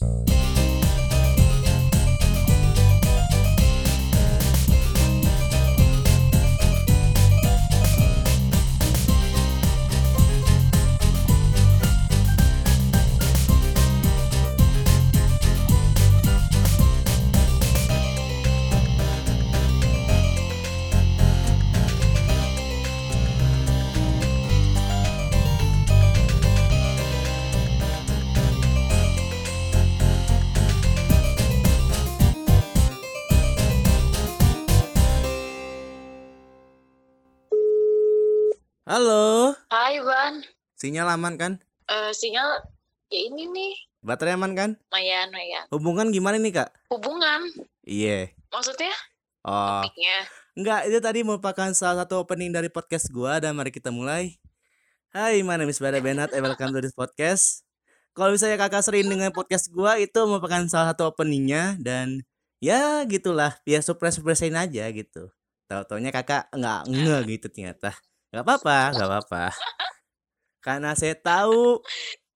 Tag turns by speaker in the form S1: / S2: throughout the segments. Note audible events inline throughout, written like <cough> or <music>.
S1: Uh... Halo,
S2: Hai Ban,
S1: sinyal aman kan?
S2: Eh sinyal ya ini nih,
S1: Baterai aman kan?
S2: lumayan lumayan.
S1: Hubungan gimana nih kak?
S2: Hubungan,
S1: Iya.
S2: maksudnya
S1: Oh,
S2: topiknya.
S1: enggak, itu tadi merupakan salah satu opening dari podcast gua dan mari kita mulai. Hai, my name is Bada Benat and welcome to this podcast. Kalau misalnya kakak sering dengan podcast gua itu merupakan salah satu openingnya dan ya gitulah, ya surprise-surprisein aja gitu. Tahu-taunya kakak nggak nge gitu ternyata. Nggak apa-apa, nggak apa-apa. Karena saya tahu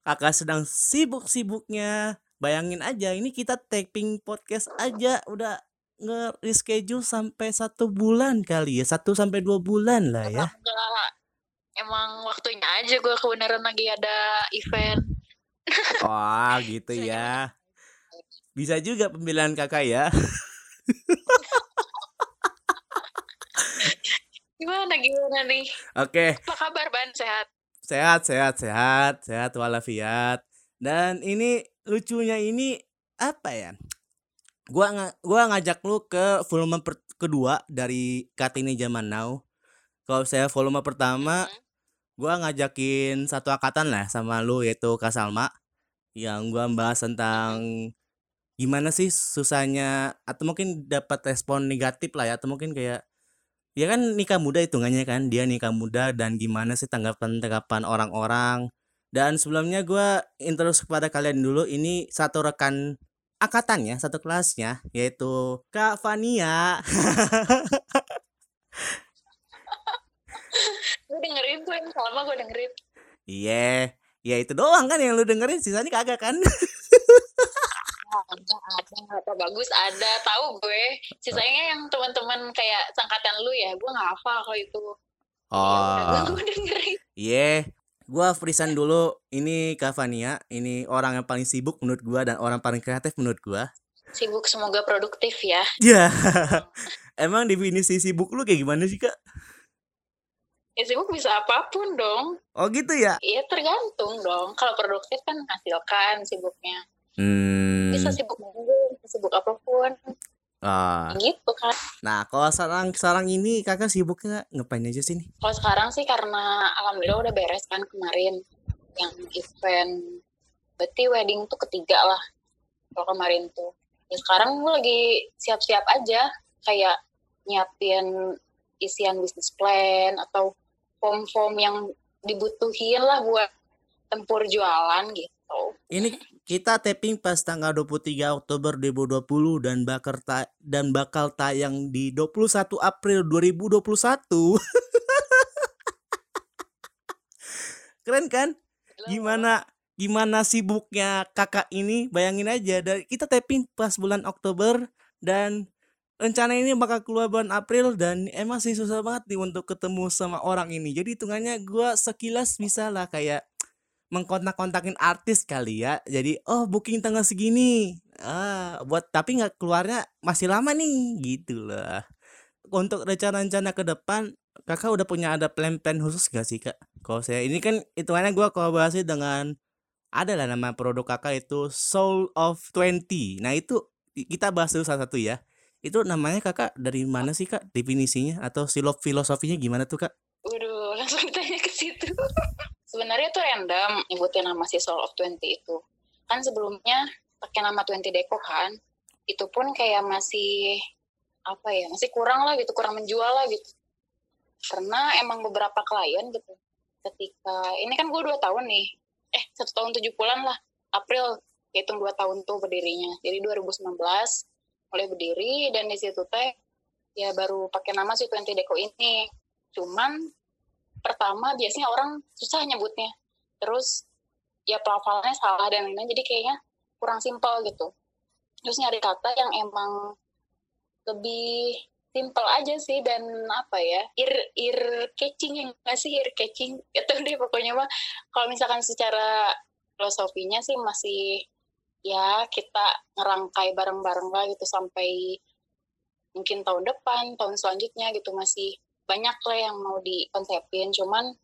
S1: kakak sedang sibuk-sibuknya. Bayangin aja, ini kita taping podcast aja udah nge-reschedule sampai satu bulan kali ya, satu sampai dua bulan lah ya.
S2: Enggak, emang waktunya aja gue kebenaran lagi ada event.
S1: Wah gitu <laughs> ya. Bisa juga pemilihan kakak ya. <laughs>
S2: Gimana gimana nih?
S1: Oke,
S2: Apa kabar Ban? Sehat?
S1: sehat, sehat, sehat, sehat walafiat. Dan ini lucunya ini apa ya? Gua nga- gua ngajak lu ke volume per- kedua dari Kartini Zaman Now. Kalau saya volume pertama,
S2: Mhm.
S1: gua ngajakin satu angkatan lah sama lu yaitu Kak Salma yang gua bahas tentang gimana sih susahnya atau mungkin dapat respon negatif lah ya atau mungkin kayak ya kan nikah muda hitungannya kan dia nikah muda dan gimana sih tanggapan-tanggapan orang-orang. Dan sebelumnya gua introduce kepada kalian dulu ini satu rekan angkatannya satu kelasnya yaitu Kak Fania. <laughs>
S2: Gue dengerin tuh yang sama gue dengerin.
S1: iya ya itu doang kan yang lu dengerin sisanya kagak kan <laughs>
S2: Enggak ada, apa bagus ada. Tahu gue. Sisanya yang teman-teman kayak sangkatan lu ya, gue nggak hafal kalau itu.
S1: Oh
S2: gue dengerin.
S1: Iya, gua frisan dulu. Ini Kak Fania, ini orang yang paling sibuk menurut gua dan orang paling kreatif menurut gua.
S2: Sibuk semoga produktif ya.
S1: Ya, <laughs> emang definisi sibuk lu kayak gimana sih kak?
S2: Ya sibuk bisa apa pun dong.
S1: Oh gitu ya?
S2: Iya tergantung dong. Kalau produktif kan menghasilkan sibuknya.
S1: Hmm.
S2: Bisa sibuk bisa sibuk apa pun.
S1: Ah.
S2: Gitu kan.
S1: Nah, kalau sekarang sekarang ini kakak sibuknya ngapain aja sih nih?
S2: Kalau sekarang sih karena alhamdulillah udah beres kan kemarin yang event. Berarti wedding tuh ketiga lah. Kalau kemarin tuh. Ya sekarang gue lagi siap-siap aja. Kayak nyiapin isian bisnis plan atau form-form yang dibutuhin lah buat tempur jualan gitu.
S1: Ini kita taping pas tanggal 23 Oktober 2020 dan bakal ta- dan bakal tayang di 21 April 2021. <laughs> Keren kan? Gimana gimana sibuknya kakak ini? Bayangin aja dari kita taping pas bulan Oktober dan rencana ini bakal keluar bulan April dan emang sih susah banget nih untuk ketemu sama orang ini. Jadi hitungannya gua sekilas bisa lah kayak mengkontak-kontakin artis kali ya. Jadi oh booking tanggal segini. Ah, buat tapi nggak keluarnya masih lama nih gitu lah. Untuk rencana-rencana ke depan kakak udah punya ada plan-plan khusus gak sih kak? Kalau saya ini kan hitungannya gua kolaborasi dengan ada lah nama produk kakak itu Soul of 20. Nah itu kita bahas dulu satu-satu ya. Itu namanya kakak dari mana sih kak definisinya atau silo filosofinya gimana tuh kak?
S2: Waduh, langsung ditanya ke situ. Sebenarnya tuh random nyebutin nama si Soul of 20 itu. Kan sebelumnya pakai nama 20 Deco kan. Itu pun kayak masih apa ya, masih kurang lah gitu, kurang menjual lah gitu. Karena emang beberapa klien gitu. Ketika ini kan gue dua tahun nih, eh satu tahun tujuh bulan lah, April hitung dua tahun tuh berdirinya. Jadi 2019 mulai berdiri dan di situ teh ya baru pakai nama si 20 Deco ini. Cuman pertama biasanya orang susah nyebutnya. Terus ya pelafalannya salah dan lain-lain jadi kayaknya kurang simpel gitu. Terus nyari kata yang emang lebih simple aja sih dan apa ya ear catching yang nggak sih? Ear catching <laughs> itu deh pokoknya mah. Kalau misalkan secara filosofinya sih masih ya kita ngerangkai bareng-bareng lah gitu sampai mungkin tahun depan tahun selanjutnya gitu masih banyak lah yang mau dikonsepin cuman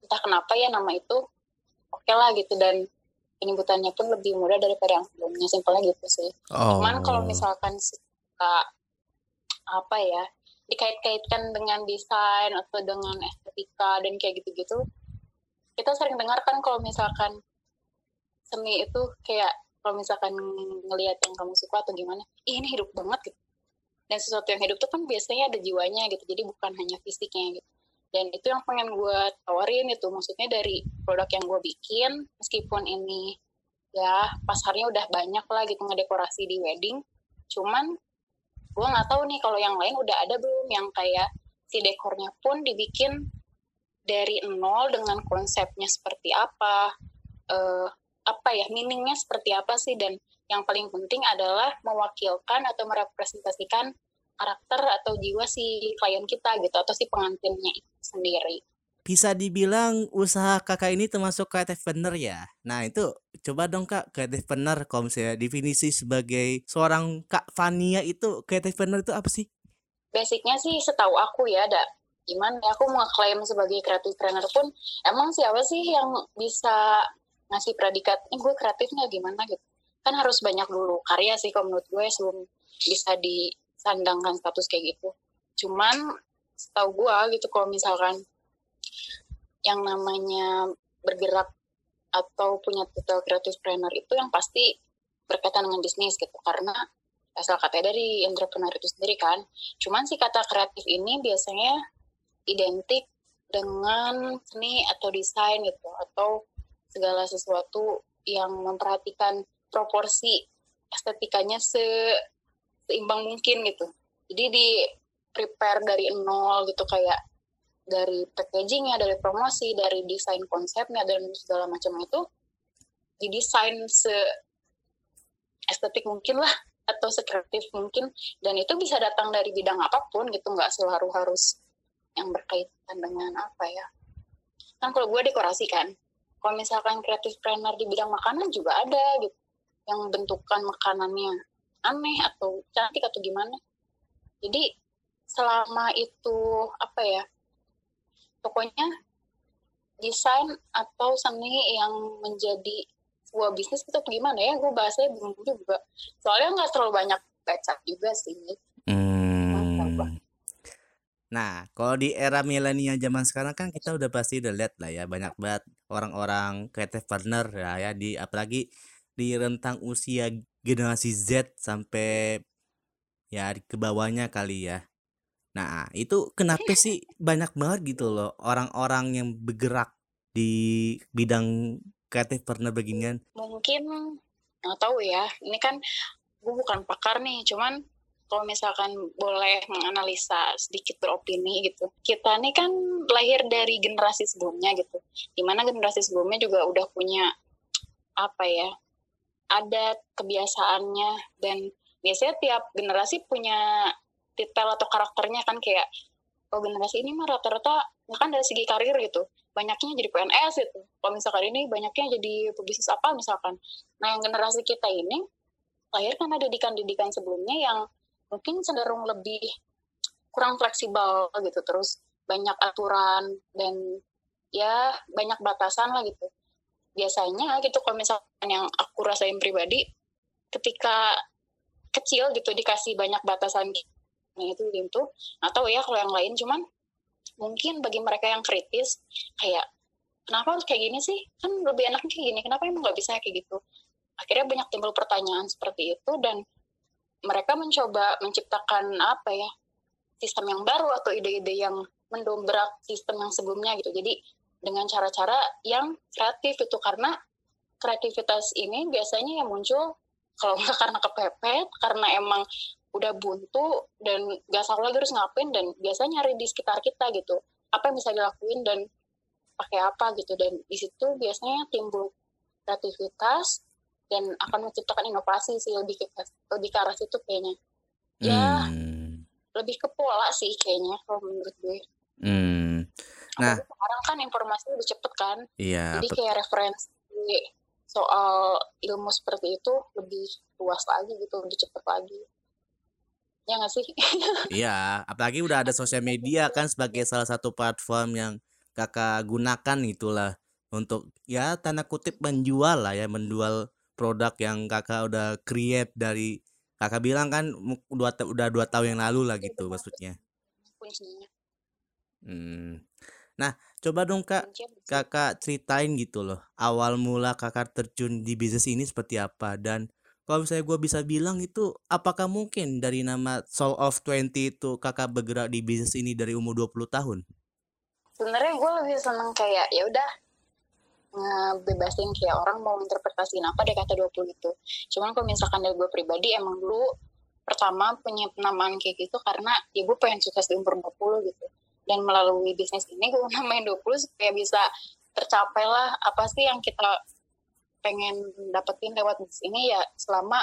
S2: entah kenapa ya nama itu oke okay lah gitu dan penyebutannya pun lebih mudah daripada yang sebelumnya simpelnya gitu sih oh. cuman kalau oh. misalkan suka apa ya dikait-kaitkan dengan desain atau dengan estetika dan kayak gitu-gitu kita sering dengar kan kalau misalkan seni itu kayak kalau misalkan ngelihat yang kamu suka atau gimana Ih, ini hidup banget gitu dan sesuatu yang hidup tuh kan biasanya ada jiwanya gitu. Jadi bukan hanya fisiknya gitu. Dan itu yang pengen gue tawarin itu. Maksudnya dari produk yang gue bikin meskipun ini ya pasarnya udah banyak lah gitu ngedekorasi di wedding cuman gue nggak tahu nih kalau yang lain udah ada belum yang kayak si dekornya pun dibikin dari nol dengan konsepnya seperti apa uh, apa ya meaningnya seperti apa sih dan yang paling penting adalah mewakilkan atau merepresentasikan karakter atau jiwa si klien kita gitu atau si pengantinnya itu sendiri.
S1: Bisa dibilang usaha kakak ini termasuk kreatif bener ya. Nah itu coba dong kak kreatif bener kalau misalnya definisi sebagai seorang kak Fania itu kreatif bener itu apa sih?
S2: Basicnya sih setahu aku ya ada gimana ya aku mau klaim sebagai kreatif trainer pun emang siapa sih yang bisa ngasih predikat ini gue kreatifnya gimana gitu kan harus banyak dulu karya sih kalau menurut gue sebelum bisa di sandangkan status kayak gitu. Cuman setahu gue gitu kalau misalkan yang namanya bergerak atau punya titel kreatif trainer itu yang pasti berkaitan dengan bisnis gitu. Karena asal kata dari entrepreneur itu sendiri kan. Cuman si kata kreatif ini biasanya identik dengan seni atau desain gitu atau segala sesuatu yang memperhatikan proporsi estetikanya se seimbang mungkin gitu. Jadi di prepare dari nol gitu kayak dari packagingnya dari promosi dari desain konsepnya dan segala macam itu didesain se estetik mungkin lah atau sekreatif mungkin. Dan itu bisa datang dari bidang apa pun gitu nggak selalu harus yang berkaitan dengan apa ya. Kan kalau gue dekorasi kan kalau misalkan kreatif trainer di bidang makanan juga ada gitu yang bentukan makanannya aneh atau cantik atau gimana. Jadi selama itu apa ya pokoknya desain atau seni yang menjadi sebuah bisnis itu gimana ya? Gue bahasanya bingung juga. Soalnya nggak terlalu banyak baca juga sih. Hmm.
S1: nah kalau di era milenial zaman sekarang kan kita udah pasti udah lihat lah ya banyak banget orang-orang kreatif partner ya, ya di apalagi di rentang usia generasi Z sampai ya ke bawahnya kali ya. Nah, itu kenapa sih banyak banget gitu loh orang-orang yang bergerak di bidang kreatif partner beginian?
S2: Mungkin nggak tahu ya. Ini kan gue bukan pakar nih, cuman kalau misalkan boleh menganalisa sedikit beropini gitu. Kita nih kan lahir dari generasi sebelumnya gitu. Di mana generasi sebelumnya juga udah punya apa ya adat kebiasaannya. Dan biasanya tiap generasi punya titel atau karakternya kan kayak oh generasi ini mah rata-rata ya kan dari segi karir gitu banyaknya jadi PNS gitu. Kalau misalkan ini banyaknya jadi pebisnis apa misalkan. Nah yang generasi kita ini lahir ada didikan-didikan sebelumnya yang mungkin cenderung lebih kurang fleksibel gitu. Terus banyak aturan dan ya banyak batasan lah gitu biasanya gitu kalau misalkan yang aku rasain pribadi ketika kecil gitu dikasih banyak batasan itu itu atau ya kalau yang lain cuman mungkin bagi mereka yang kritis kayak kenapa harus kayak gini sih? Kan lebih enaknya kayak gini kenapa emang nggak bisa kayak gitu? Akhirnya banyak timbul pertanyaan seperti itu dan mereka mencoba menciptakan apa ya sistem yang baru atau ide-ide yang mendobrak sistem yang sebelumnya gitu. Jadi dengan cara-cara yang kreatif itu. Karena kreativitas ini biasanya yang muncul kalau nggak karena kepepet karena emang udah buntu dan gak salah lagi harus ngapain dan biasanya nyari di sekitar kita gitu. Apa yang bisa dilakuin dan pakai apa gitu. Dan di situ biasanya timbul kreativitas dan akan menciptakan inovasi sih lebih ke lebih ke arah situ kayaknya. Ya
S1: Hmm.
S2: lebih ke pola sih kayaknya kalau menurut gue.
S1: Hmm. Nah.
S2: Apalagi sekarang kan informasi lebih cepet kan
S1: Iya.
S2: jadi kayak referensi soal ilmu seperti itu lebih luas lagi gitu lebih cepet lagi ya nggak sih <laughs>
S1: Iya, apalagi udah ada sosial media kan sebagai salah satu platform yang kakak gunakan itulah untuk ya tanda kutip menjual lah ya menjual produk yang kakak udah create dari kakak bilang kan dua udah dua tahun yang lalu lah gitu maksudnya.
S2: kuncinya
S1: Hmm. Nah, coba dong kak kakak ceritain gitu loh awal mula kakak terjun di bisnis ini seperti apa dan kalau misalnya gue bisa bilang itu apakah mungkin dari nama Soul of 20 itu kakak bergerak di bisnis ini dari umur 20 tahun?
S2: sebenarnya gue lebih seneng kayak ya udah ngebebasin kayak orang mau interpretasiin apa deh kata 20 gitu. Cuman kalau misalkan dari gue pribadi emang dulu pertama punya penamaan kayak gitu karena ya gue pengen sukses di umur 20 gitu. Dan melalui bisnis ini gue namain <laughs> 20 supaya bisa tercapai lah apa sih yang kita pengen dapetin lewat bisnis ini ya selama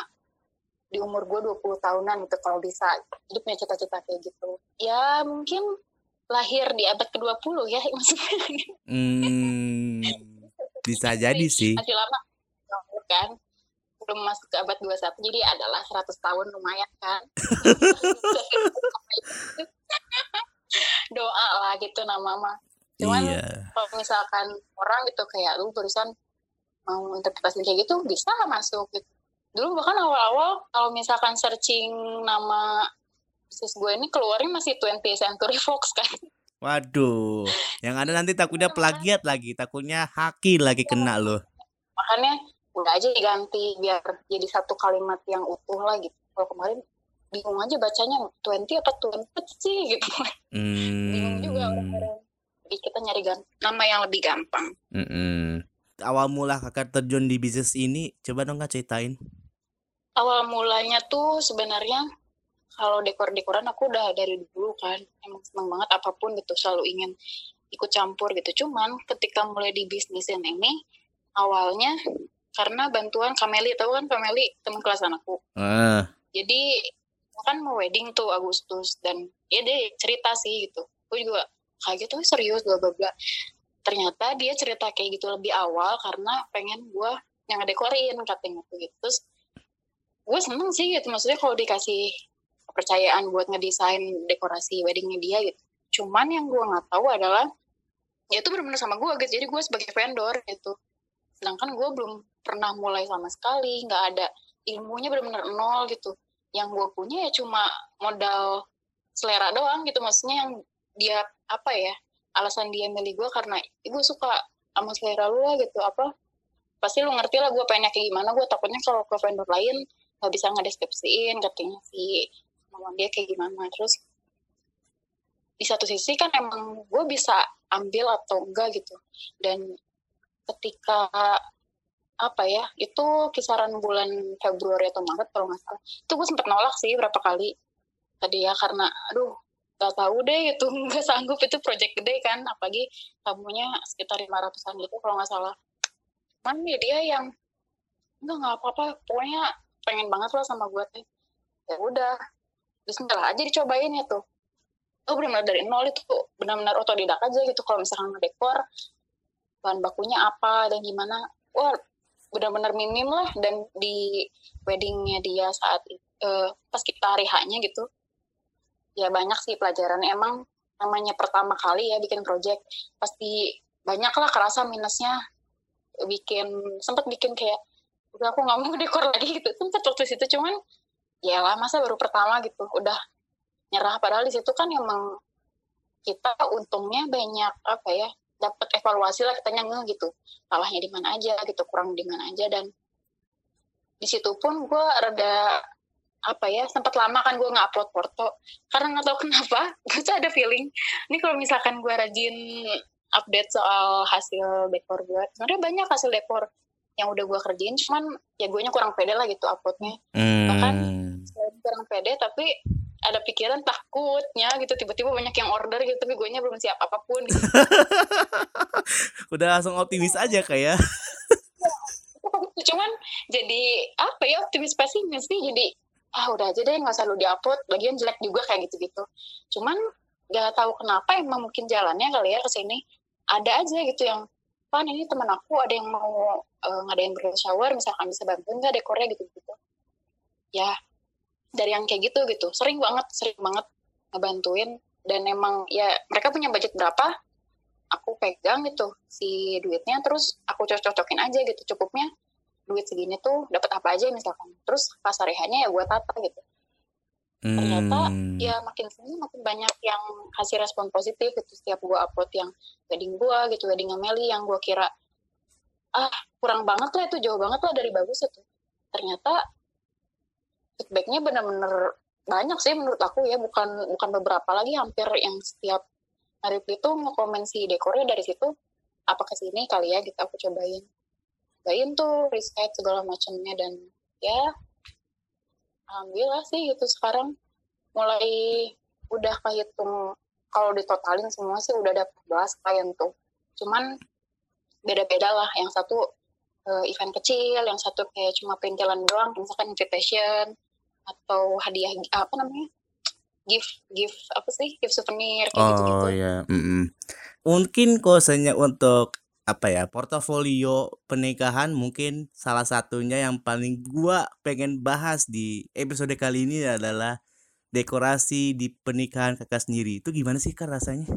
S2: di umur gue 20 tahunan gitu kalau bisa jadi punya cita-cita kayak gitu. Ya mungkin lahir di abad ke-20 ya <laughs> maksudnya.
S1: Hmm, bisa jadi sih.
S2: masih lama kan? Belum masuk ke abad 21 jadi adalah 100 tahun lumayan kan <laughs> doa lah gitu nama mah cuman
S1: Iya.
S2: kalau misalkan orang gitu kayak lu barusan mau interpretasi kayak gitu bisa lah masuk gitu. Dulu bahkan awal-awal kalau misalkan searching nama bisnis gue ini keluarnya masih 20 Century Fox kan.
S1: Waduh, yang ada nanti takutnya plagiat lagi, takutnya haki lagi kena loh.
S2: makanya udah aja diganti biar jadi satu kalimat yang utuh lah gitu. Kalau kemarin bingung aja bacanya 20 apa 20 sih gitu. Bingung juga
S1: Hmm.
S2: orang-orang. Jadi kita nyari nama yang lebih gampang.
S1: Mm-mm. Awal mula kakak terjun di bisnis ini, coba dong kak ceritain.
S2: awal mulanya tuh sebenarnya kalau dekor-dekoran aku udah dari dulu kan. Emang seneng banget apa pun gitu selalu ingin ikut campur gitu. Cuman ketika mulai di bisnisin ini awalnya karena bantuan Kameli tahu kan Kameli? Teman kelas anakku
S1: Ah,
S2: jadi kan mau wedding tuh Agustus dan ya dia cerita sih gitu. Gue juga kaget tuh serius bla bla bla. Ternyata dia cerita kayak gitu lebih awal karena pengen gue yang ngedekorin katanya tuh gitu. Terus gue seneng sih gitu maksudnya kalau dikasih kepercayaan buat ngedesain dekorasi weddingnya dia gitu. Cuman yang gue nggak tahu adalah ya itu benar-benar sama gue gitu jadi gue sebagai vendor gitu. Sedangkan gue belum pernah mulai sama sekali nggak ada ilmunya benar-benar nol gitu yang gue punya ya cuma modal selera doang gitu. Maksudnya yang dia apa ya alasan dia milih gue karena gue suka sama selera lu lah gitu. Apa pasti lu ngerti lah gue pengennya kayak gimana. Gue takutnya kalau ke vendor lain nggak bisa ngedeskripsiin katanya si mama dia kayak gimana. Terus di satu sisi kan emang gue bisa ambil atau enggak gitu. Dan ketika apa ya itu kisaran bulan Februari atau Maret kalau nggak salah. Itu gue sempet nolak sih berapa kali tadi ya karena aduh gak tahu deh itu <laughs> nggak sanggup itu project gede kan apalagi tamunya sekitar 500an gitu kalau nggak salah. Cuman ya dia yang enggak nggak apa-apa pokoknya pengen banget lah sama gue teh. Ya udah Bismillah aja dicobain ya tuh itu benar-benar dari nol itu benar-benar otodidak aja gitu kalau misalkan ngedekor bahan bakunya apa dan gimana. Wah benar-benar minim lah dan di weddingnya dia saat eh, pas kita hari gitu ya banyak sih pelajaran. Emang namanya pertama kali ya bikin project pasti banyak lah kerasa minusnya. Bikin sempat bikin kayak udah aku nggak mau <laughs> dekor lagi gitu. Sempat waktu situ cuman ya lah masa baru pertama gitu. Udah nyerah. Padahal di situ kan emang kita untungnya banyak apa ya dapat evaluasi lah kitanya nge gitu. Salahnya di mana aja gitu kurang di mana aja dan di situ pun gue rada apa ya sempat lama kan gue nggak upload foto. Karena nggak tahu <laughs> kenapa gue tuh ada feeling ini kalau misalkan gue rajin update soal hasil dekor gue sebenarnya banyak hasil dekor yang udah gue kerjain cuman ya gue nya kurang pede lah gitu uploadnya. Bahkan
S1: Hmm.
S2: selain kurang pede tapi ada pikiran takutnya gitu tiba-tiba banyak yang order gitu tapi gue nya belum siap apa pun gitu. <laughs>
S1: Udah langsung optimis aja kayak. <laughs>
S2: cuman jadi apa ya optimis pesimis sih jadi ah udah aja deh nggak usah lu diupload bagian jelek juga kayak gitu-gitu cuman gak tahu kenapa emang mungkin jalannya kali ya ke sini ada aja gitu yang pan ini teman aku ada yang mau uh, ngadain bridal shower misalkan bisa bantuin nggak dekornya gitu gitu ya dari yang kayak gitu gitu. Sering banget sering banget ngebantuin. Dan emang ya mereka punya budget berapa aku pegang gitu si duitnya. Terus aku cocok-cocokin aja gitu cukupnya. Duit segini tuh dapat apa aja misalkan. Terus pas harinya ya gue tata gitu. Ternyata hmm. ya makin sini makin banyak yang kasih respon positif itu setiap gue upload yang wedding gue gitu wedding Meli yang gue kira ah kurang banget lah itu jauh banget lah dari bagus itu. Ternyata feedbacknya bener-bener banyak sih menurut aku ya. Bukan bukan beberapa lagi hampir yang setiap hari itu ngekomen si dekornya dari situ apa ke sini kali ya? Gitu aku cobain. Cobain tuh riset segala macamnya dan ya alhamdulillah sih gitu sekarang. Mulai udah kehitung kalau ditotalin semua sih udah ada 14 klien tuh. Cuman beda-beda lah yang satu uh, event kecil yang satu kayak cuma perintilan doang misalkan invitation atau hadiah apa namanya? Gift gift apa sih? Gift souvenir kayak
S1: oh,
S2: gitu gitu
S1: ya mm -mm. mungkin kosanya untuk apa ya portofolio pernikahan mungkin salah satunya yang paling gua pengen bahas di episode kali ini adalah dekorasi di pernikahan kakak sendiri. Itu gimana sih kak rasanya?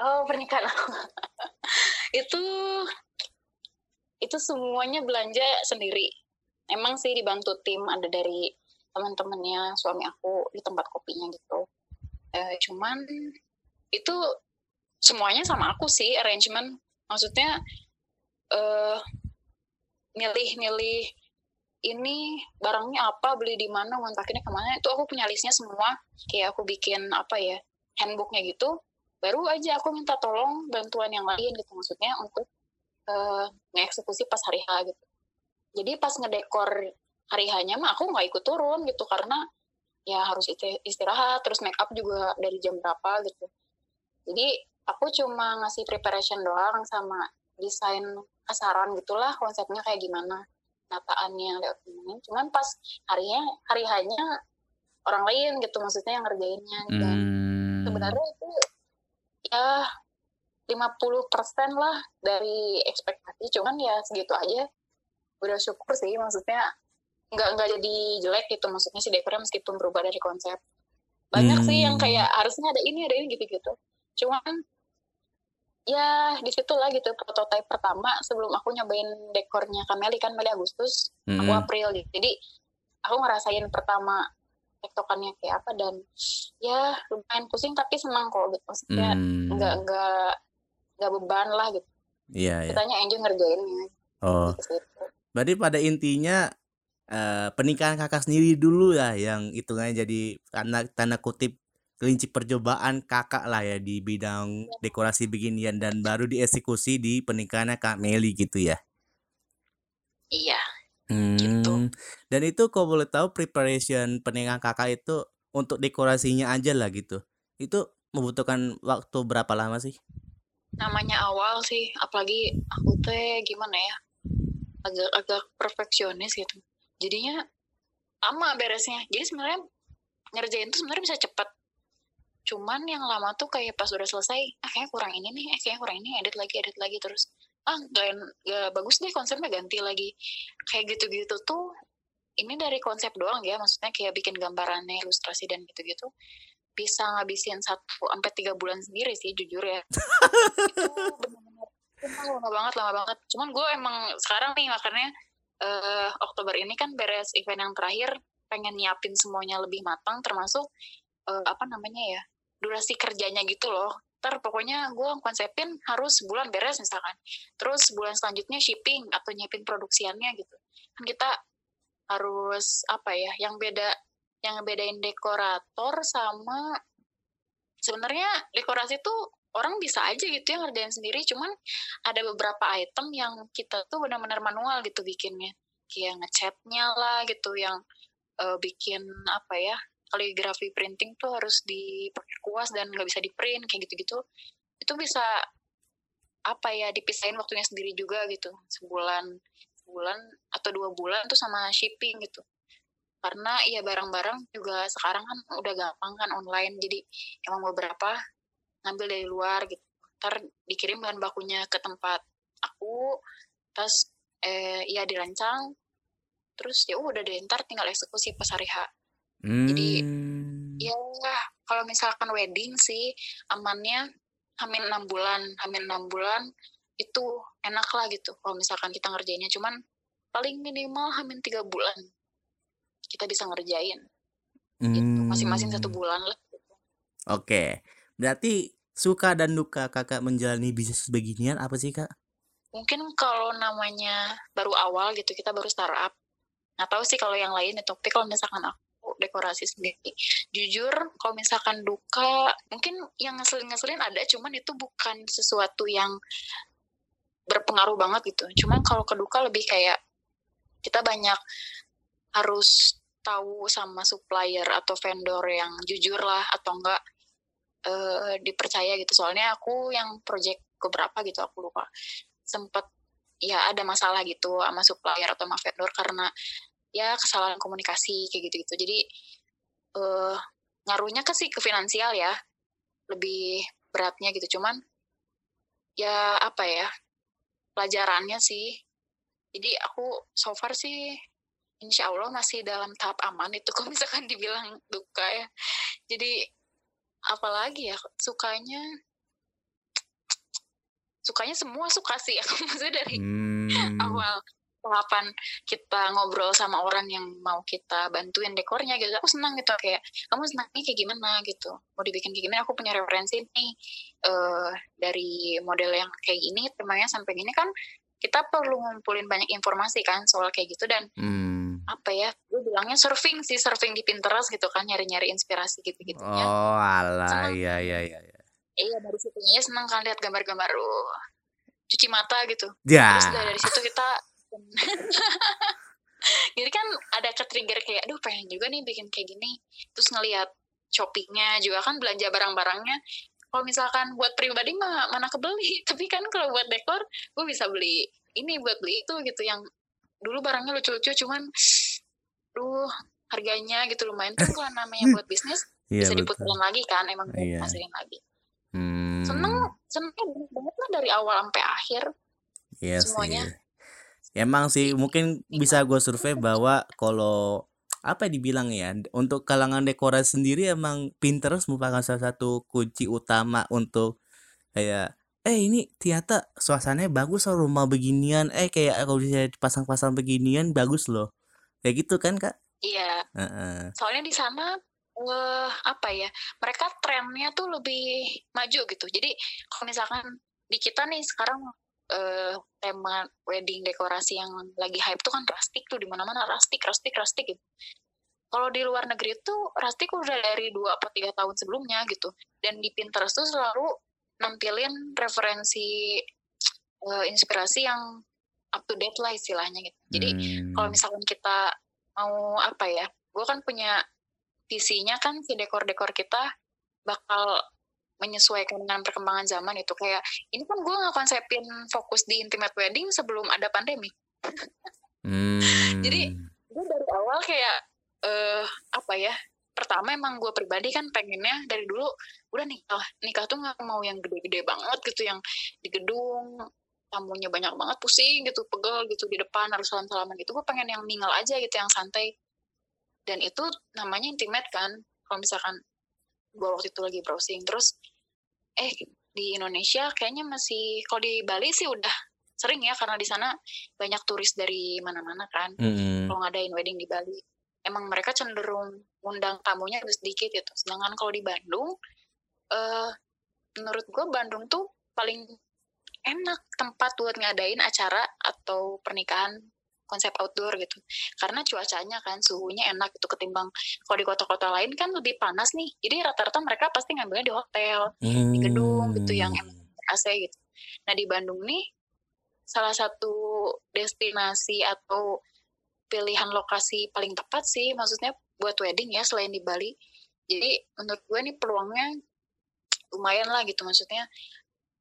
S2: Oh pernikahan <laughs> itu itu semuanya belanja sendiri. Emang sih dibantu tim ada dari teman-temannya suami aku di tempat kopinya gitu. Eh, cuman itu semuanya sama aku sih arrangement maksudnya uh, milih-milih ini barangnya apa beli di mana ngontakinnya ke mana itu aku punya listnya semua kayak aku bikin apa ya handbooknya gitu baru aja aku minta tolong bantuan yang lain gitu maksudnya untuk uh, ngeksekusi pas hari H gitu. Jadi pas ngedekor hari hanya mah aku nggak ikut turun gitu karena ya harus istirahat terus make up juga dari jam berapa gitu. Jadi aku cuma ngasih preparation doang sama desain kasaran gitulah konsepnya kayak gimana nataannya lewat ini cuman pas harinya hari hanya orang lain gitu maksudnya yang ngerjainnya dan hmm. sebenarnya itu ya 50% lah dari ekspektasi cuman ya segitu aja udah syukur sih maksudnya nggak nggak jadi jelek gitu maksudnya si dekornya meskipun berubah dari konsep banyak hmm. sih yang hmm. kayak harusnya ada ini ada ini gitu gitu cuman ya di situ lah gitu prototipe pertama sebelum aku nyobain dekornya Kameli kan Meli Agustus mm-hmm. aku April gitu jadi aku ngerasain pertama tektokannya kayak apa dan ya lumayan pusing tapi senang kok gitu maksudnya mm. nggak nggak nggak beban lah gitu
S1: iya yeah,
S2: kitanya yeah. enjoy ngerjainnya
S1: oh gitu. berarti pada intinya uh, pernikahan kakak sendiri dulu ya yang hitungannya jadi karena tanda kutip kelinci percobaan kakak lah ya di bidang iya. dekorasi beginian dan baru dieksekusi di pernikahannya Kak Meli gitu ya.
S2: Iya.
S1: Hmm. Gitu. Dan itu kau boleh tahu preparation pernikahan kakak itu untuk dekorasinya aja lah gitu. Itu membutuhkan waktu berapa lama sih?
S2: Namanya awal sih, apalagi aku teh gimana ya, agak-agak perfeksionis gitu. Jadinya lama beresnya. Jadi sebenarnya ngerjain tuh sebenarnya bisa cepet cuman yang lama tuh kayak pas udah selesai ah kayaknya kurang ini nih eh kayaknya kurang ini edit lagi edit lagi terus ah gak, gak bagus deh konsepnya ganti lagi kayak gitu-gitu tuh ini dari konsep doang ya maksudnya kayak bikin gambarannya ilustrasi dan gitu-gitu bisa ngabisin satu sampai tiga bulan sendiri sih jujur ya. <laughs> Itu benar-benar lama banget lama banget. Cuman gue emang sekarang nih makanya uh, Oktober ini kan beres event yang terakhir pengen nyiapin semuanya lebih matang termasuk uh, apa namanya ya durasi kerjanya gitu loh. Ntar pokoknya gue konsepin harus sebulan beres misalkan. Terus bulan selanjutnya shipping atau nyiapin produksiannya gitu. Kan kita harus apa ya yang beda yang bedain dekorator sama sebenarnya dekorasi tuh orang bisa aja gitu ya ngerjain sendiri cuman ada beberapa item yang kita tuh benar-benar manual gitu bikinnya. Kayak ngecatnya lah gitu yang uh, bikin apa ya kaligrafi printing tuh harus diperkuas dan nggak bisa di print kayak gitu-gitu. Itu bisa apa ya dipisahin waktunya sendiri juga gitu. Sebulan bulan atau dua bulan tuh sama shipping gitu karena ya barang-barang juga sekarang kan udah gampang kan online. Jadi emang beberapa ngambil dari luar gitu. Ntar dikirim bahan bakunya ke tempat aku terus eh ya dirancang. Terus ya udah deh ntar tinggal eksekusi pas hari H.
S1: Hmm.
S2: Jadi, ya kalau misalkan wedding sih amannya hamin enam bulan hamin enam bulan itu enak lah gitu kalau misalkan kita ngerjainnya. Cuman paling minimal hamin tiga bulan kita bisa ngerjain gitu masing-masing satu
S1: Hmm.
S2: bulan lah gitu.
S1: Oke. Berarti suka dan duka kakak menjalani bisnis beginian apa sih kak?
S2: mungkin kalau namanya baru awal gitu kita baru startup nggak tahu sih kalau yang lain ya tapi kalau misalkan aku dekorasi sendiri jujur kalau misalkan duka mungkin yang ngeselin-ngeselin ada cuman itu bukan sesuatu yang berpengaruh banget gitu cuman kalau keduka lebih kayak kita banyak harus tahu sama supplier atau vendor yang jujur lah atau enggak eh, dipercaya gitu. Soalnya aku yang project keberapa gitu aku lupa. Sempet ya ada masalah gitu sama supplier atau sama vendor karena ya kesalahan komunikasi kayak gitu-gitu. Jadi eh ngaruhnya ke sih ke finansial ya lebih beratnya gitu. Cuman ya apa ya pelajarannya sih. Jadi aku so far sih insya Allah masih dalam tahap aman itu kalau misalkan dibilang duka ya. Jadi apalagi ya sukanya sukanya semua suka sih. <laughs> Aku maksudnya dari
S1: Hmm.
S2: awal tahapan kita ngobrol sama orang yang mau kita bantuin dekornya gitu aku senang gitu kayak kamu senangnya kayak gimana? gitu. Mau dibikin kayak gimana? Aku punya referensi nih eh dari model yang kayak gini temanya sampai gini kan kita perlu ngumpulin banyak informasi kan soal kayak gitu dan
S1: Hmm.
S2: apa ya gue bilangnya surfing sih surfing di Pinterest gitu kan nyari-nyari inspirasi gitu-gitu ya
S1: Oh
S2: Senang.
S1: iya iya iya. iya.
S2: iya dari situnya senang kan lihat gambar-gambar uh, cuci mata gitu
S1: Ya.
S2: terus dari situ kita <laughs> jadi kan ada ke trigger kayak aduh pengen juga nih bikin kayak gini terus ngelihat shoppingnya juga kan belanja barang-barangnya kalau misalkan buat pribadi mah mana kebeli <laughs> tapi kan kalau buat dekor gue bisa beli ini buat beli itu gitu yang dulu barangnya lucu-lucu cuman duh harganya gitu lumayan kan kalau namanya <laughs> buat bisnis
S1: Iya
S2: bisa diputerin lagi kan emang buat
S1: Iya.
S2: masukin lagi
S1: Hmm.
S2: seneng senengnya banget lah dari awal sampai akhir
S1: Iya
S2: semuanya.
S1: sih. Emang sih mungkin bisa gue survei bahwa kalau apa ya dibilang ya untuk kalangan dekorasi sendiri emang Pinterest merupakan salah satu kunci utama untuk kayak eh ini ternyata suasananya bagus loh rumah beginian. Eh kayak kalau bisa dipasang-pasang beginian bagus loh. Kayak gitu kan kak?
S2: Iya.
S1: Heeh.
S2: soalnya di sana eh apa ya mereka trennya tuh lebih maju gitu. Jadi kalau misalkan di kita nih sekarang eh tema wedding dekorasi yang lagi hype tuh kan rustic tuh di mana-mana rustic rustic rustic gitu. Kalau di luar negeri tuh rustic udah dari dua atau tiga tahun sebelumnya gitu. Dan di Pinterest tuh selalu nampilin referensi eh, inspirasi yang up to date lah istilahnya gitu. Jadi
S1: Hmm.
S2: kalau misalkan kita mau apa ya gue kan punya visinya kan si dekor-dekor kita bakal menyesuaikan dengan perkembangan zaman itu. Kayak ini kan gue nggak konsepin fokus di intimate wedding sebelum ada pandemi.
S1: Hmm.
S2: Jadi, gue dari awal kayak eh apa ya pertama emang gue pribadi kan pengennya dari dulu udah nikah nikah tuh nggak mau yang gede-gede banget gitu yang di gedung tamunya banyak banget pusing gitu pegel gitu di depan harus salam-salaman gitu. Gue pengen yang mingle aja gitu yang santai. Dan itu namanya intimate kan. Kalau misalkan gue waktu itu lagi browsing. Terus eh di Indonesia kayaknya masih kalau di Bali sih udah sering ya karena di sana banyak turis dari mana-mana kan.
S1: Mm-mm.
S2: kalau ngadain wedding di Bali. Emang mereka cenderung undang tamunya lebih sedikit gitu. Sedangkan kalau di Bandung eh menurut gue Bandung tuh paling enak tempat buat ngadain acara atau pernikahan konsep outdoor gitu karena cuacanya kan suhunya enak itu ketimbang kalau di kota-kota lain kan lebih panas nih jadi rata-rata mereka pasti ngambilnya di hotel di gedung gitu yang
S1: Hmm.
S2: AC gitu. Nah di Bandung nih salah satu destinasi atau pilihan lokasi paling tepat sih maksudnya buat wedding ya selain di Bali. Jadi menurut gue nih peluangnya lumayan lah gitu maksudnya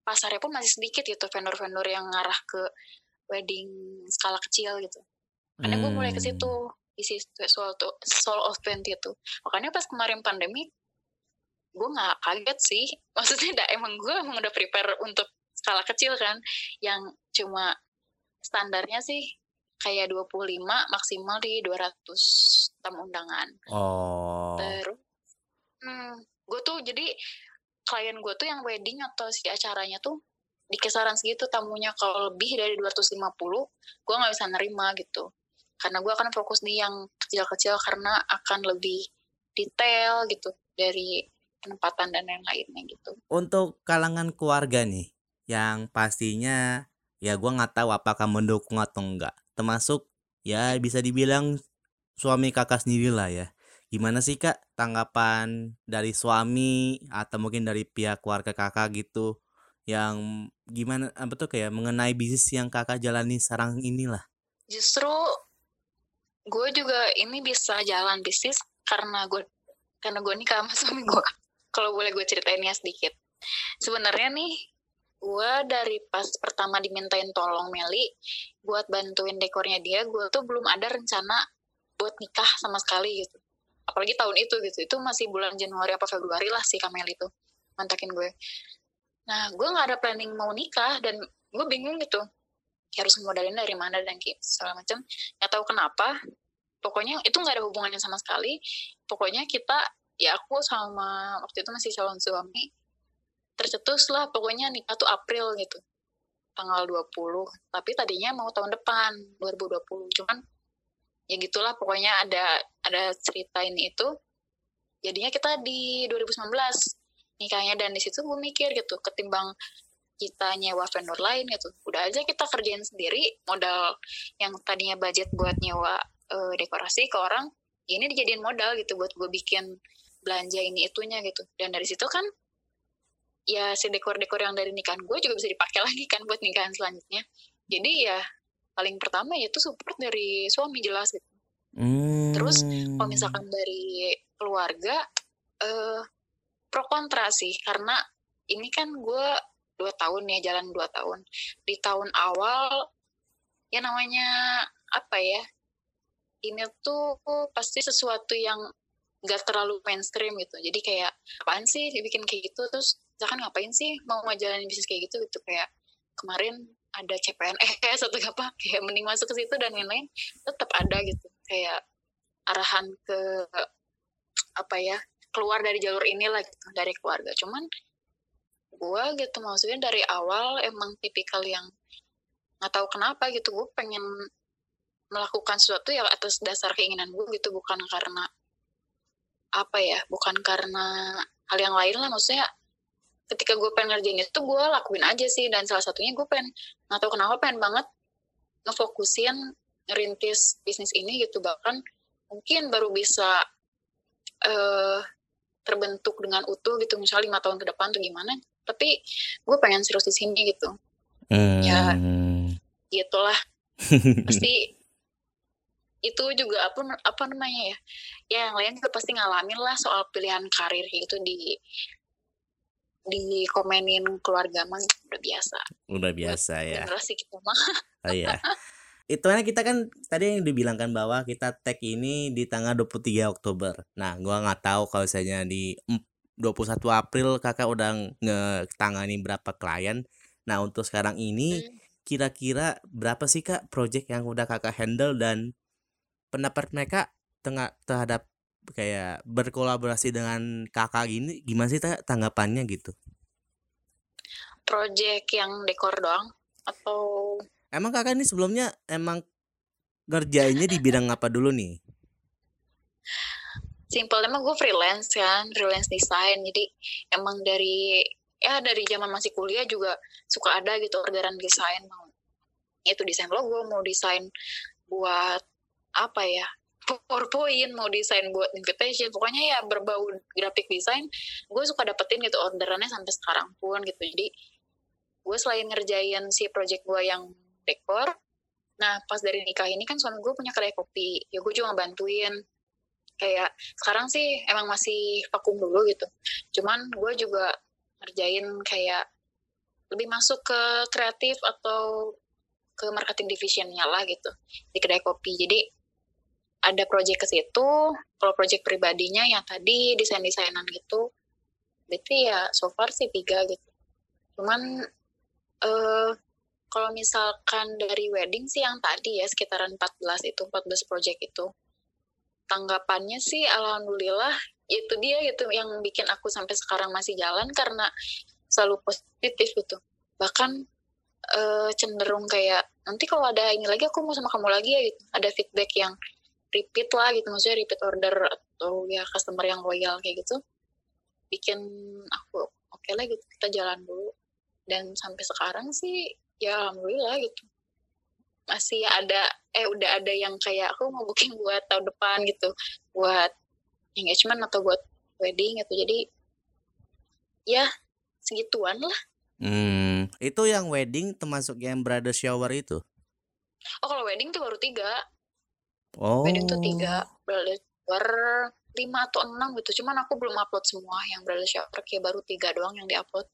S2: pasarnya pun masih sedikit gitu vendor-vendor yang ngarah ke wedding skala kecil gitu karena gue mulai ke
S1: Hmm.
S2: situ isi soul to soul of 20 itu makanya pas kemarin pandemi gue nggak kaget sih <laughs> maksudnya dah, emang gue emang udah prepare untuk skala kecil kan yang cuma standarnya sih kayak 25 maksimal di 200 tamu undangan
S1: Oh.
S2: Terus, hmm, gue tuh jadi klien gue tuh yang wedding atau si acaranya tuh di kisaran segitu tamunya kalau lebih dari 250 gue nggak bisa nerima gitu karena gue akan fokus di yang kecil-kecil karena akan lebih detail gitu dari penempatan dan lain-lainnya gitu
S1: Untuk kalangan keluarga nih, yang pastinya ya gua nggak tahu apakah mendukung atau enggak. Termasuk ya bisa dibilang suami kakak sendiri lah ya. Gimana sih kak tanggapan dari suami atau mungkin dari pihak keluarga kakak gitu yang gimana apa tuh kayak mengenai bisnis yang kakak jalani sekarang inilah.
S2: justru gue juga ini bisa jalan bisnis karena gue karena gue nikah sama <laughs> suami gue. Kalau boleh gue ceritain ya sedikit. Sebenarnya nih gue dari pas pertama dimintain tolong Meli buat bantuin dekornya dia gue tuh belum ada rencana buat nikah sama sekali gitu. Apalagi tahun itu gitu. Itu masih bulan Januari apa Februari lah si Kamel itu mantakin gue nah gue nggak ada planning mau nikah dan gue bingung gitu. Harus modalin dari mana dan kayak segala macam nggak tahu kenapa. Pokoknya itu nggak ada hubungannya sama sekali. Pokoknya kita ya aku sama waktu itu masih calon suami tercetus lah pokoknya nikah tuh April gitu. Tanggal 20 tapi tadinya mau tahun depan 2020 cuman ya gitulah pokoknya ada ada cerita ini itu. Jadinya kita di 2019 nikahnya dan di situ gue mikir gitu ketimbang kita nyewa vendor lain gitu udah aja kita kerjain sendiri modal yang tadinya budget buat nyewa eh, dekorasi ke orang ya ini dijadiin modal gitu buat gue bikin belanja ini itunya gitu. Dan dari situ kan ya si dekor-dekor yang dari nikahan gue juga bisa dipakai <laughs> lagi kan buat nikahan selanjutnya. Jadi ya paling pertama ya itu support dari suami jelas gitu. Terus,
S1: Hmm.
S2: kalau misalkan dari keluarga eh pro kontra sih karena ini kan gue dua tahun ya jalan dua tahun. Di tahun awal ya namanya apa ya ini tuh pasti sesuatu yang gak terlalu mainstream gitu. Jadi kayak apaan sih dibikin kayak gitu? Terus misalkan ngapain sih mau ngejalanin bisnis kayak gitu gitu? Kayak kemarin ada CPNS atau apa kayak mending masuk ke situ dan lain-lain tetap ada gitu. Kayak arahan ke apa ya keluar dari jalur inilah gitu dari keluarga. Cuman gue gitu maksudnya dari awal emang tipikal yang nggak tahu kenapa gitu gue pengen melakukan sesuatu ya atas dasar keinginan gue gitu bukan karena apa ya bukan karena hal yang lain lah. Maksudnya ketika gue pengen ngerjain itu gue lakuin aja sih. Dan salah satunya gue pengen nggak tahu kenapa pengen banget ngefokusin ngerintis bisnis ini gitu. Bahkan mungkin baru bisa eh terbentuk dengan utuh gitu misalnya lima tahun ke depan tuh gimana tapi gue pengen serius di sini gitu Ya.
S1: Hmm.
S2: gitulah <laughs> pasti itu juga apa apa namanya ya ya yang lain juga pasti ngalamin lah soal pilihan karir gitu di di komenin keluarga mah udah biasa
S1: Udah biasa ya.
S2: generasi kita mah
S1: Oh iya. <laughs> Itu kan kita kan tadi yang dibilangkan bahwa kita tag ini di tanggal 23 Oktober. Nah, gua nggak tahu kalau misalnya di em- 21 April kakak udah ngetangani berapa klien. Nah, untuk sekarang ini
S2: Hmm.
S1: kira-kira berapa sih kak project yang udah kakak handle dan pendapat mereka tengah terhadap kayak berkolaborasi dengan kakak gini gimana sih Ta, tanggapannya gitu?
S2: project yang dekor doang atau
S1: Emang kakak ini sebelumnya emang ngerjainnya di bidang apa dulu nih?
S2: simpelnya mah gue freelance kan freelance design. Jadi emang dari ya dari zaman masih kuliah juga suka ada gitu orderan desain. Mau itu desain logo mau desain buat apa ya? PowerPoint mau desain buat invitation. Pokoknya ya berbau graphic design gue suka dapetin gitu orderannya sampai sekarang pun gitu. Jadi gue selain ngerjain si project gue yang dekor nah pas dari nikah ini kan suami gue punya kedai kopi. Ya gue juga bantuin kayak sekarang sih emang masih vakum dulu gitu. Cuman gue juga ngerjain kayak lebih masuk ke kreatif atau ke marketing divisionnya lah gitu di kedai kopi. Jadi ada project ke situ. Kalau project pribadinya yang tadi desain desainan gitu berarti ya so far sih tiga gitu. Cuman eh kalau misalkan dari wedding sih yang tadi ya sekitaran 14 itu 14 project itu. Tanggapannya sih alhamdulillah itu dia gitu yang bikin aku sampai sekarang masih jalan karena selalu positif gitu. Bahkan uh, cenderung kayak nanti kalau ada ini lagi aku mau sama kamu lagi ya gitu. Ada feedback yang repeat lah gitu maksudnya repeat order atau ya customer yang loyal kayak gitu. Bikin aku oke okay lah gitu kita jalan dulu. Dan sampai sekarang sih ya alhamdulillah gitu. Masih ada eh udah ada yang kayak aku mau booking buat tahun depan gitu. Buat engagement atau buat wedding gitu. Jadi ya segituan lah.
S1: Hmm itu yang wedding termasuk yang bridal shower itu?
S2: Oh kalau wedding tuh baru tiga.
S1: Oh
S2: wedding tuh tiga bridal shower lima atau enam gitu. Cuman aku belum upload semua yang bridal shower. Kayak baru tiga doang yang diupload.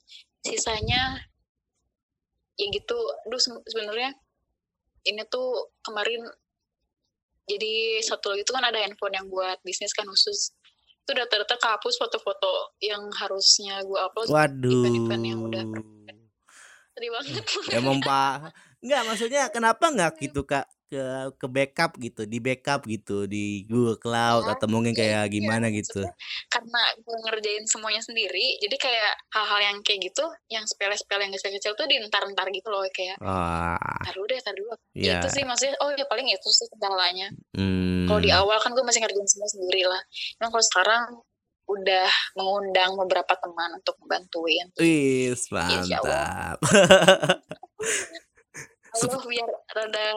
S2: Sisanya ya gitu. Aduh sebenarnya ini tuh kemarin jadi satu lagi itu kan ada handphone yang buat bisnis kan khusus. Itu udah ternyata kehapus foto-foto yang harusnya gue upload
S1: waduh.
S2: event-event yang udah sedih banget.
S1: Emang pak. Nggak maksudnya kenapa nggak gitu kak ke ke backup gitu di backup gitu di Google Cloud atau mungkin kayak iya, gimana gitu
S2: karena gue ngerjain semuanya sendiri jadi kayak hal-hal yang kayak gitu yang sepele-sepele yang kecil-kecil tuh dientar-entar gitu loh kayak
S1: ah.
S2: tar dulu deh tar dulu yeah. itu sih maksudnya oh ya paling itu sih kendalanya hmm. kalau di awal kan gue masih ngerjain semua sendiri lah emang kalau sekarang udah mengundang beberapa teman untuk membantuin.
S1: Wih, mantap. <laughs>
S2: Allah biar rada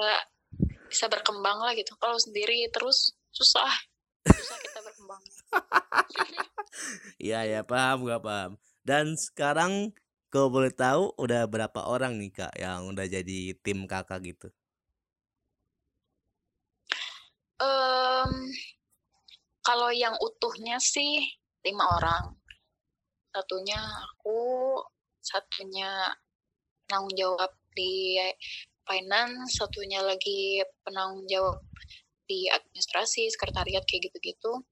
S2: bisa berkembang lah gitu. Kalau sendiri terus susah. Susah kita berkembang.
S1: Iya ya paham gak paham. Dan sekarang kalau boleh tahu udah berapa orang nih kak yang udah jadi tim kakak gitu?
S2: Um, kalau yang utuhnya sih lima orang. Satunya aku satunya tanggung jawab di finance, satunya lagi penanggung jawab di administrasi, sekretariat kayak gitu-gitu.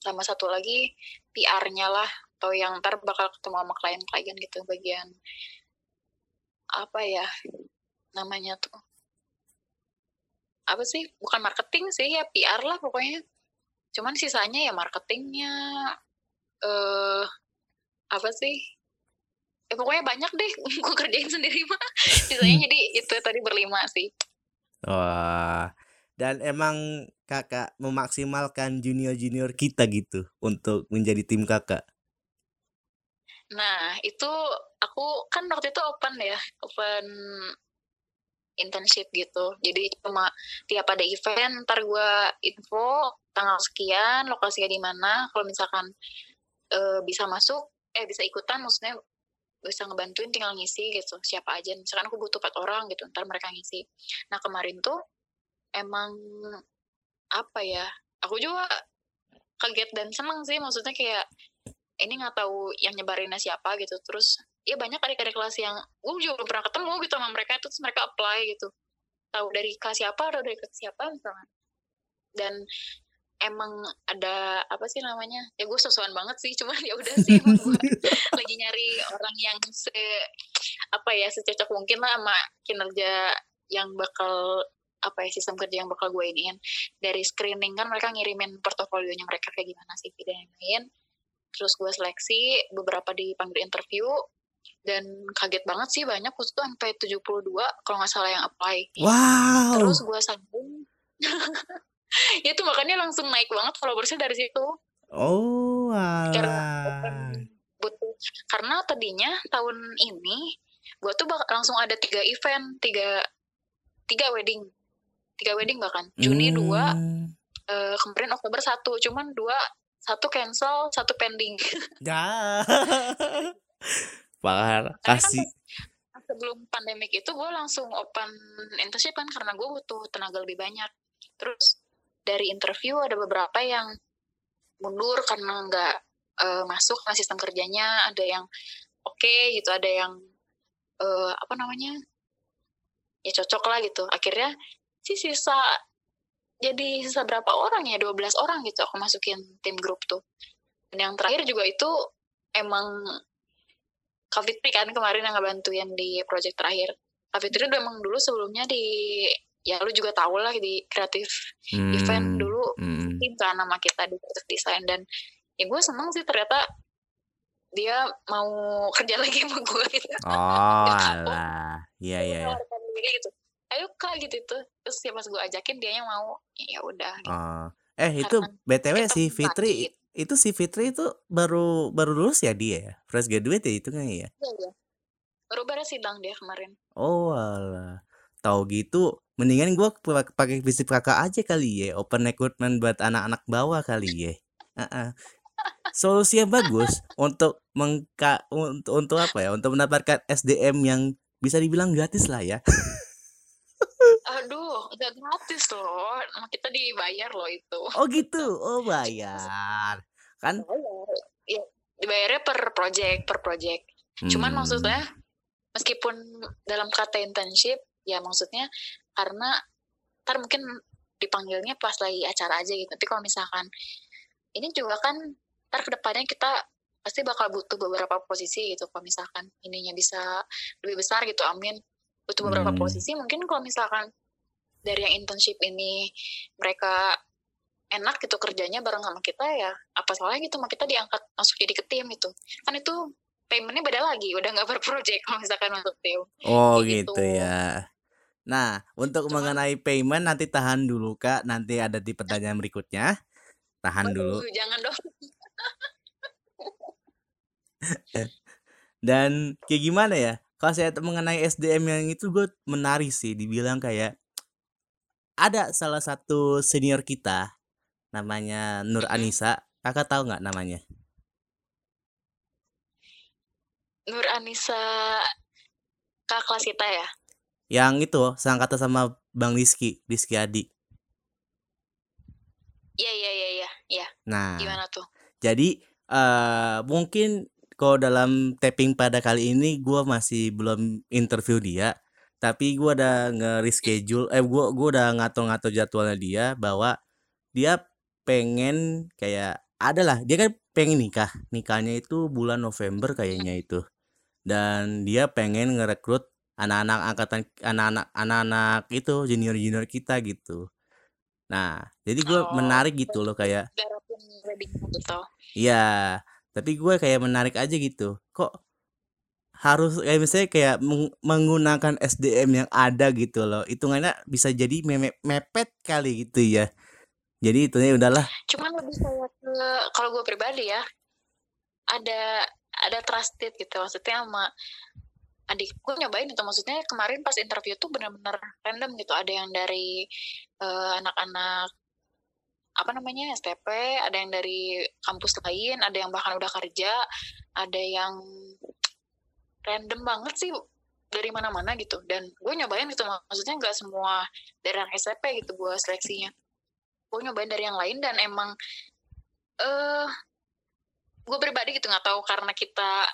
S2: Sama satu lagi PR-nya lah atau yang ntar bakal ketemu sama klien-klien gitu bagian apa ya namanya tuh. Apa sih? Bukan marketing sih ya PR lah pokoknya. Cuman sisanya ya marketingnya eh uh, apa sih ya pokoknya banyak deh <laughs> gue kerjain sendiri mah. Sisanya jadi itu tadi berlima sih.
S1: Wah. Dan emang kakak memaksimalkan junior junior kita gitu untuk menjadi tim kakak?
S2: Nah itu aku kan waktu itu open ya open internship gitu. Jadi cuma tiap ada event ntar gue info tanggal sekian lokasinya di mana. Kalau misalkan e, bisa masuk eh bisa ikutan maksudnya bisa ngebantuin tinggal ngisi gitu siapa aja. Misalkan aku butuh empat orang gitu ntar mereka ngisi. Nah kemarin tuh emang apa ya aku juga kaget dan seneng sih. Maksudnya kayak ini nggak tahu yang nyebarinnya siapa gitu. Terus ya banyak adik-adik kelas yang gue juga belum pernah ketemu gitu sama mereka terus mereka apply gitu. Tahu dari kelas siapa atau dari kelas siapa misalnya dan emang ada apa sih namanya ya gue sesuai banget sih cuman ya udah sih gue <laughs> lagi nyari orang yang se apa ya secocok mungkin lah sama kinerja yang bakal apa ya sistem kerja yang bakal gue iniin. Dari screening kan mereka ngirimin portofolionya mereka kayak gimana sih dan lain terus gue seleksi beberapa dipanggil interview dan kaget banget sih banyak waktu itu sampai 72 kalau nggak salah yang apply.
S1: Wow.
S2: Terus gue sambung <laughs> <laughs> itu makanya langsung naik banget followersnya dari situ.
S1: Oh
S2: karena butuh karena tadinya tahun ini gue tuh bak langsung ada tiga event tiga tiga wedding. Tiga wedding bahkan. Juni hmm. dua uh, kemarin Oktober satu. Cuman dua satu cancel satu pending. <laughs>
S1: Ya. <laughs> Pak kan kasih
S2: kan sebelum pandemik itu gue langsung open internship kan karena gue butuh tenaga lebih banyak. Terus dari interview ada beberapa yang mundur karena nggak uh, masuk ke sistem kerjanya ada yang oke okay, gitu ada yang uh, apa namanya ya cocok lah gitu. Akhirnya sih sisa jadi sisa berapa orang ya? 12 orang gitu aku masukin tim grup tuh. Dan yang terakhir juga itu emang Kak Fitri kan kemarin yang ngebantuin di project terakhir. Kak Fitri udah emang dulu sebelumnya di ya lu juga tau lah di kreatif
S1: Hmm,
S2: event dulu
S1: hmm.
S2: kan nama kita di kreatif design dan ya gue seneng sih ternyata dia mau <laughs> kerja lagi sama gue gitu
S1: Oh, <laughs> alah. Iya, iya, iya.
S2: diri gitu ayo kak gitu tuh terus ya pas gue ajakin dia yang mau ya udah gitu.
S1: Oh. Eh, itu
S2: Karena
S1: BTW si
S2: sakit.
S1: Fitri itu si Fitri itu baru baru lulus ya dia ya? Fresh graduate ya itu kan ya?
S2: Iya, iya. baru beres sidang dia kemarin
S1: Oh, alah. Tahu gitu, mendingan gua pak- pakai visip kakak aja kali ya, open recruitment buat anak-anak bawah kali ya. Heeh. Solusi yang bagus untuk mengka untuk, untuk apa ya? Untuk mendapatkan SDM yang bisa dibilang gratis lah ya.
S2: aduh nggak gratis loh kita dibayar loh itu
S1: Oh gitu. Oh bayar. Kan?
S2: ya dibayarnya per project per project cuman
S1: Hmm.
S2: maksudnya meskipun dalam kata internship ya maksudnya karena ntar mungkin dipanggilnya pas lagi acara aja gitu. Tapi kalau misalkan ini juga kan ntar ke depannya kita pasti bakal butuh beberapa posisi gitu. Kalau misalkan ininya bisa lebih besar gitu amin. Butuh beberapa
S1: Hmm.
S2: posisi. Mungkin kalau misalkan dari yang internship ini mereka enak gitu kerjanya bareng sama kita ya apa salahnya gitu sama kita diangkat masuk jadi ke tim itu kan itu paymentnya beda lagi. Udah nggak <laughs> per project kalau misalkan masuk tim.
S1: Oh gitu
S2: gitu.
S1: ya. Nah, untuk
S2: Cuman-
S1: mengenai payment nanti tahan dulu Kak, nanti ada di pertanyaan berikutnya. Tahan dulu.
S2: Waduh, jangan dong <laughs>
S1: Dan kayak gimana ya? Kalau saya mengenai SDM yang itu gue menarik sih, dibilang kayak ada salah satu senior kita namanya Nur
S2: Mm-mm.
S1: Anissa. Kakak tahu nggak namanya?
S2: Nur Anissa kakak kelas kita ya
S1: Yang itu seangkatan sama Bang Rizky, Rizky Adi.
S2: iya iya iya iya iya
S1: Nah,
S2: gimana tuh
S1: Jadi eh mungkin kalau dalam tapping pada kali ini gua masih belum interview dia, tapi gua udah nge-reschedule eh gua gua udah ngatur-ngatur jadwalnya dia bahwa dia pengen kayak adalah dia kan pengen nikah. Nikahnya itu bulan November kayaknya itu. Dan dia pengen ngerekrut anak-anak angkatan anak-anak anak-anak itu junior-junior kita gitu. Nah, jadi gue
S2: Oh,
S1: menarik gitu loh kayak
S2: gitu
S1: Iya, tapi gue kayak menarik aja gitu. Kok harus kayak misalnya kayak meng- menggunakan SDM yang ada gitu loh. Hitungannya bisa jadi meme- mepet kali gitu ya. Jadi itunya udahlah.
S2: cuman lebih kayak ke kalau gue pribadi ya ada ada trusted gitu maksudnya sama adik gue nyobain itu. Maksudnya kemarin pas interview tuh bener-bener random gitu. Ada yang dari eh, anak-anak apa namanya STP ada yang dari kampus lain ada yang bahkan udah kerja ada yang random banget sih dari mana-mana gitu. Dan gue nyobain gitu maksudnya nggak semua dari anak STP gitu gue seleksinya. Gue nyobain dari yang lain dan emang eh gue pribadi gitu nggak tahu karena kita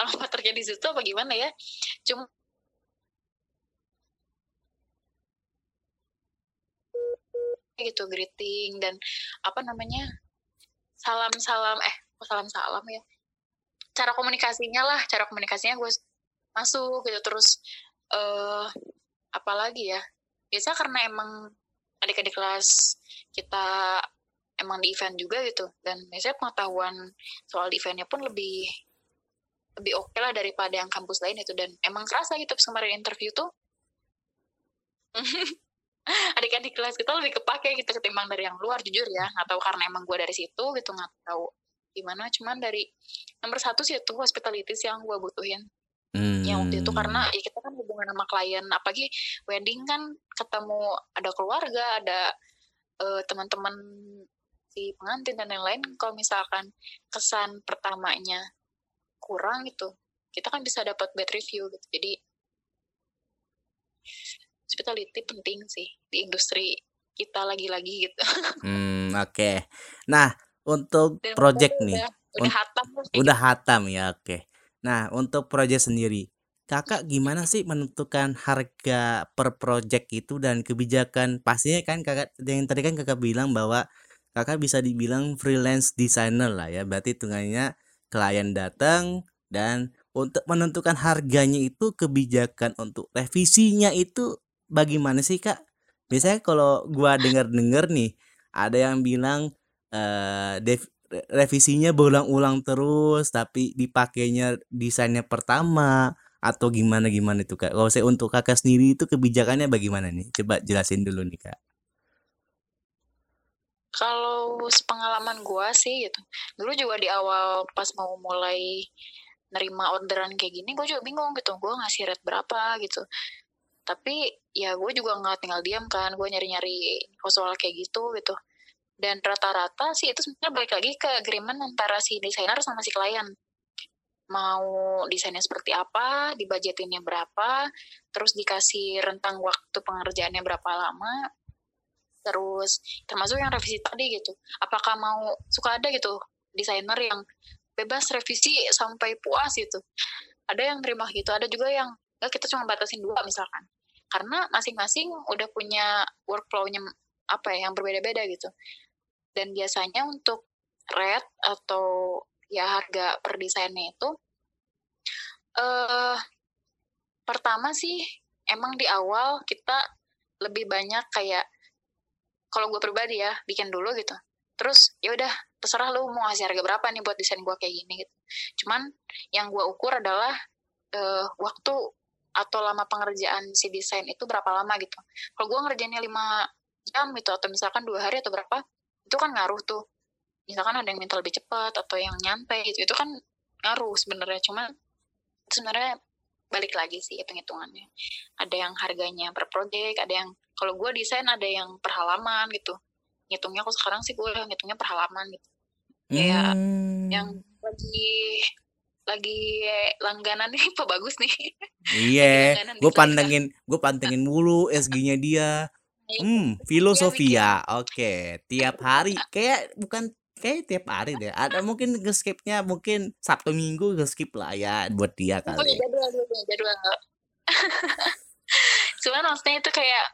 S2: alamat terjadi di situ apa gimana ya? Cuma gitu greeting dan apa namanya salam salam eh salam salam ya? Cara komunikasinya lah cara komunikasinya gue masuk gitu terus eh apalagi ya? Biasa karena emang adik-adik kelas kita emang di event juga gitu dan biasanya pengetahuan soal eventnya pun lebih lebih oke lah daripada yang kampus lain itu. Dan emang kerasa gitu pas kemarin interview tuh. <laughs> Adik-adik kelas kita lebih kepake gitu ketimbang dari yang luar jujur ya. Nggak tahu karena emang gue dari situ gitu nggak tahu gimana. Cuman dari nomor satu sih itu hospitality sih yang gue butuhin. Yang waktu itu
S1: Hmm.
S2: karena ya kita kan hubungan sama klien. Apalagi wedding kan ketemu ada keluarga ada eh, teman-teman si pengantin dan lain-lain. Kalau misalkan kesan pertamanya kurang gitu. Kita kan bisa dapat bad review gitu. Jadi hospitality penting sih di industri kita lagi-lagi gitu. <laughs>
S1: Hmm, oke. Nah, untuk
S2: dan
S1: project nih,
S2: udah, udah hatam
S1: udah hatam ya, oke. Nah, untuk project sendiri, kakak gimana sih menentukan harga per project itu dan kebijakan? Pastinya kan kakak yang tadi kan kakak bilang bahwa kakak bisa dibilang freelance designer lah ya. Berarti hitungannya klien datang dan untuk menentukan harganya itu kebijakan untuk revisinya itu bagaimana sih kak? Biasanya kalau gua denger-denger nih ada yang bilang eh revisinya berulang-ulang terus tapi dipakainya desainnya pertama atau gimana gimana itu kak? Kalau saya untuk kakak sendiri itu kebijakannya bagaimana nih? Coba jelasin dulu nih kak
S2: kalau sepengalaman gua sih gitu dulu juga di awal pas mau mulai nerima orderan kayak gini gue juga bingung gitu gue ngasih rate berapa gitu. Tapi ya gue juga nggak tinggal diam kan gue nyari-nyari soal kayak gitu gitu. Dan rata-rata sih itu sebenarnya balik lagi ke agreement antara si desainer sama si klien. Mau desainnya seperti apa, dibajetinnya berapa, terus dikasih rentang waktu pengerjaannya berapa lama, terus termasuk yang revisi tadi gitu. Apakah mau suka ada gitu desainer yang bebas revisi sampai puas gitu. Ada yang terima gitu, ada juga yang enggak kita cuma batasin dua misalkan. Karena masing-masing udah punya workflow-nya apa ya yang berbeda-beda gitu dan biasanya untuk rate atau ya harga per desainnya itu uh, pertama sih emang di awal kita lebih banyak kayak kalau gue pribadi ya bikin dulu gitu. Terus ya udah terserah lu mau ngasih harga berapa nih buat desain gue kayak gini gitu. Cuman yang gue ukur adalah uh, waktu atau lama pengerjaan si desain itu berapa lama gitu. Kalau gue ngerjainnya lima jam gitu atau misalkan dua hari atau berapa itu kan ngaruh tuh. Misalkan ada yang minta lebih cepat atau yang nyantai gitu itu kan ngaruh sebenarnya. Cuma sebenarnya balik lagi sih hitung hitungannya ada yang harganya per project ada yang kalau gue desain ada yang per halaman gitu ngitungnya aku sekarang sih gue ngitungnya per halaman gitu hmm. yang lagi lagi langganan nih <laughs> apa bagus nih
S1: iya gue pantengin gue pantengin mulu SG-nya dia Hmm, filosofia. <laughs> Oke, tiap hari kayak bukan kayak tiap hari deh. Ada mungkin ngeskipnya mungkin Sabtu Minggu ngeskip lah ya buat dia oh, kali.
S2: jadwal jadwal jadwal. <laughs> Cuman maksudnya itu kayak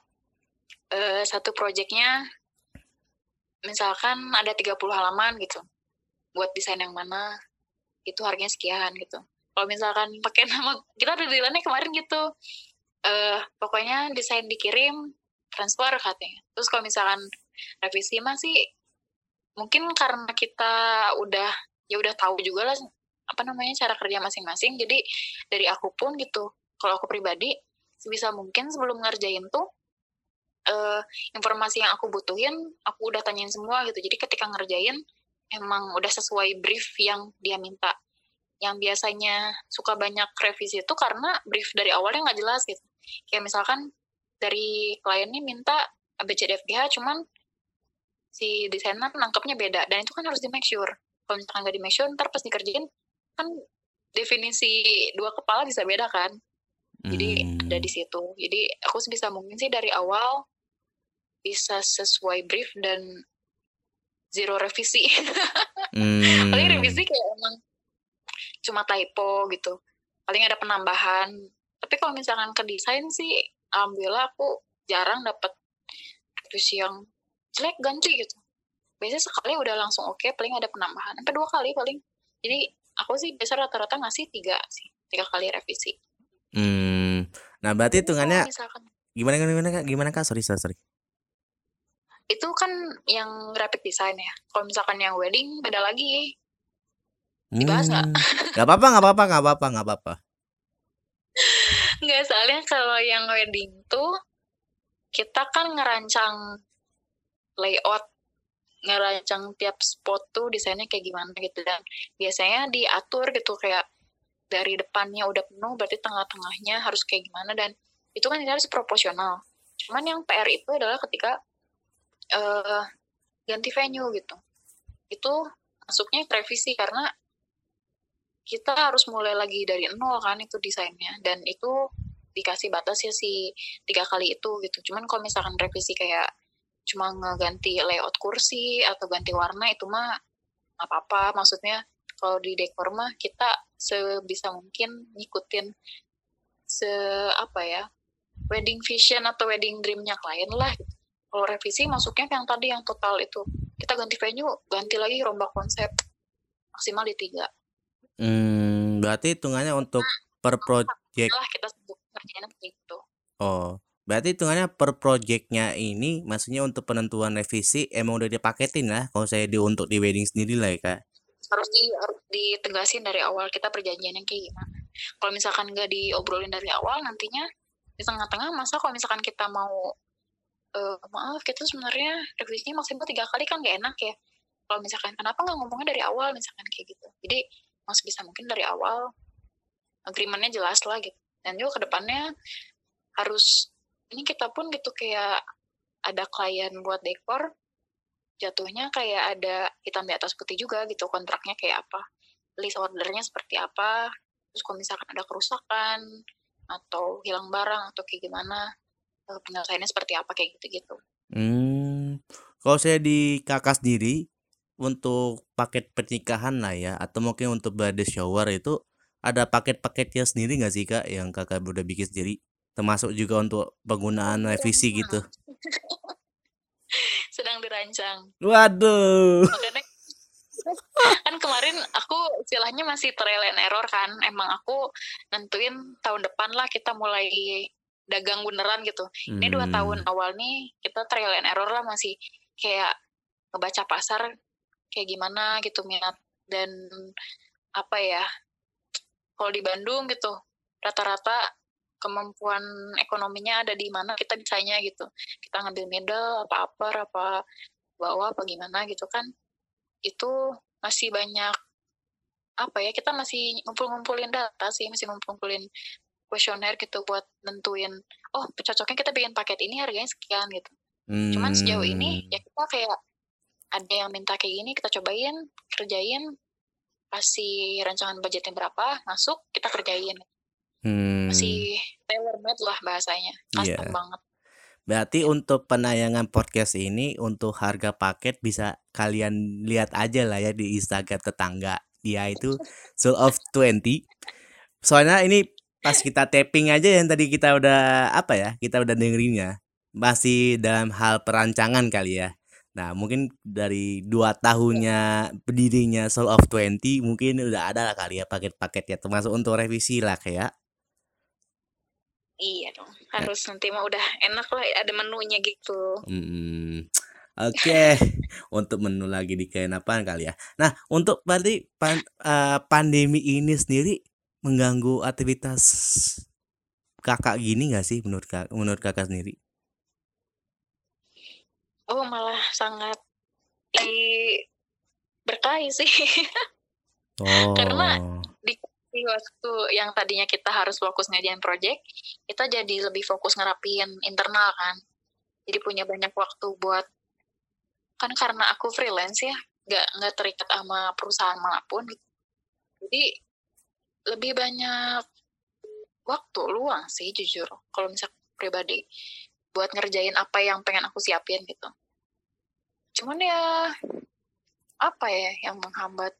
S2: uh, satu proyeknya misalkan ada 30 halaman gitu. Buat desain yang mana itu harganya sekian gitu. Kalau misalkan pakai <laughs> nama kita udah dealannya kemarin gitu. Uh, pokoknya desain dikirim transfer katanya terus kalau misalkan revisi masih mungkin karena kita udah ya udah tahu juga lah apa namanya cara kerja masing-masing jadi dari aku pun gitu kalau aku pribadi sebisa mungkin sebelum ngerjain tuh uh, informasi yang aku butuhin aku udah tanyain semua gitu. Jadi ketika ngerjain emang udah sesuai brief yang dia minta. Yang biasanya suka banyak revisi itu karena brief dari awalnya nggak jelas gitu. Kayak misalkan dari kliennya minta ABCDFGH cuman si desainer nangkepnya beda. Dan itu kan harus di make sure. Kalau misalkan nggak di make sure ntar pas dikerjain kan definisi dua kepala bisa beda kan. Jadi hmm. ada di situ. Jadi aku sebisa mungkin sih dari awal bisa sesuai brief dan zero revisi. <laughs> Hmm. paling revisi kayak emang cuma typo gitu. Paling ada penambahan. Tapi kalau misalkan ke desain sih alhamdulillah aku jarang dapat revisi yang jelek ganti gitu. Biasanya sekali udah langsung oke okay, paling ada penambahan. Sampai dua kali paling. Jadi aku sih biasa rata-rata ngasih tiga sih tiga kali revisi.
S1: Hmm. Nah berarti hitungannya gimana gimana kak? Gimana kak? Sorry sorry, sorry.
S2: Itu kan yang graphic design ya. Kalau misalkan yang wedding beda lagi. Dibahas nggak?
S1: Hmm. nggak apa-apa nggak apa-apa nggak apa-apa nggak apa-apa. <laughs>
S2: Nggak, soalnya kalau yang wedding tuh kita kan ngerancang layout, ngerancang tiap spot tuh desainnya kayak gimana gitu. Dan biasanya diatur gitu kayak dari depannya udah penuh berarti tengah-tengahnya harus kayak gimana. Dan itu kan harus proporsional. Cuman yang PR itu adalah ketika uh, ganti venue gitu. Itu masuknya revisi karena kita harus mulai lagi dari nol kan itu desainnya dan itu dikasih batas ya si tiga kali itu gitu cuman kalau misalkan revisi kayak cuma ngeganti layout kursi atau ganti warna itu mah apa-apa maksudnya kalau di dekor mah kita sebisa mungkin ngikutin se apa ya wedding vision atau wedding dreamnya klien lah. Kalau revisi masuknya yang tadi yang total itu. Kita ganti venue ganti lagi rombak konsep. Maksimal di tiga.
S1: Hmm, berarti hitungannya untuk per project
S2: lah kita sebut ngerjainnya begitu
S1: oh berarti hitungannya per projectnya ini maksudnya untuk penentuan revisi emang udah dipaketin lah kalau saya di untuk di wedding sendiri lah ya kak?
S2: Harus di harus ditegasin dari awal kita perjanjiannya kayak gimana. Kalau misalkan nggak diobrolin dari awal nantinya di tengah-tengah masa kalau misalkan kita mau uh, maaf kita sebenarnya revisinya maksimal tiga kali kan gak enak ya. Kalau misalkan kenapa nggak ngomongnya dari awal misalkan kayak gitu? Jadi masih bisa mungkin dari awal agreementnya jelas lah gitu. Dan juga ke depannya harus ini kita pun gitu kayak ada klien buat dekor jatuhnya kayak ada hitam di atas putih juga gitu kontraknya kayak apa list ordernya seperti apa terus kalau misalkan ada kerusakan atau hilang barang atau kayak gimana penyelesaiannya seperti apa kayak gitu-gitu.
S1: Hmm, kalau saya di kakak sendiri untuk paket pernikahan lah ya atau mungkin untuk bridal shower itu ada paket-paketnya sendiri nggak sih kak yang kakak udah bikin sendiri termasuk juga untuk penggunaan revisi gitu
S2: sedang dirancang.
S1: Waduh.
S2: Makanya kan kemarin aku istilahnya masih trial and error kan. Emang aku nentuin tahun depan lah kita mulai dagang beneran gitu. Hmm. Ini dua hmm. tahun awal nih kita trial and error lah masih kayak ngebaca pasar kayak gimana gitu minat dan apa ya kalau di Bandung gitu rata-rata kemampuan ekonominya ada di mana kita bisanya gitu kita ngambil medal apa apa apa bawa apa gimana gitu kan itu masih banyak apa ya kita masih ngumpul-ngumpulin data sih masih ngumpul-ngumpulin kuesioner gitu buat nentuin oh cocoknya kita bikin paket ini harganya sekian gitu hmm. cuman sejauh ini ya kita kayak ada yang minta kayak gini kita cobain kerjain kasih rancangan budgetnya berapa masuk kita kerjain Hmm. Masih tailor made lah bahasanya, custom yeah. banget.
S1: Berarti untuk penayangan podcast ini untuk harga paket bisa kalian lihat aja lah ya di Instagram tetangga. Dia itu Soul of 20. Soalnya ini pas kita tapping aja yang tadi kita udah apa ya? Kita udah dengerinnya masih dalam hal perancangan kali ya. Nah, mungkin dari dua tahunnya berdirinya Soul of 20 mungkin udah ada lah kali ya paket-paketnya termasuk untuk revisi lah kayak
S2: Iya dong, harus ya. nanti mah udah enak lah ada menunya gitu.
S1: Hmm, <laughs> Oke, okay. untuk menu lagi di apa kali ya. Nah, untuk berarti pan, uh, pandemi ini sendiri mengganggu aktivitas kakak gini gak sih menurut kak, menurut kakak sendiri?
S2: Oh malah sangat di berkahi sih. <laughs> oh. Karena di waktu yang tadinya kita harus fokus ngerjain project, kita jadi lebih fokus ngerapin internal kan. Jadi punya banyak waktu buat kan karena aku freelance ya, nggak nggak terikat sama perusahaan mana pun. Jadi lebih banyak waktu luang sih jujur. Kalau misal pribadi buat ngerjain apa yang pengen aku siapin gitu. Cuman ya apa ya yang menghambat?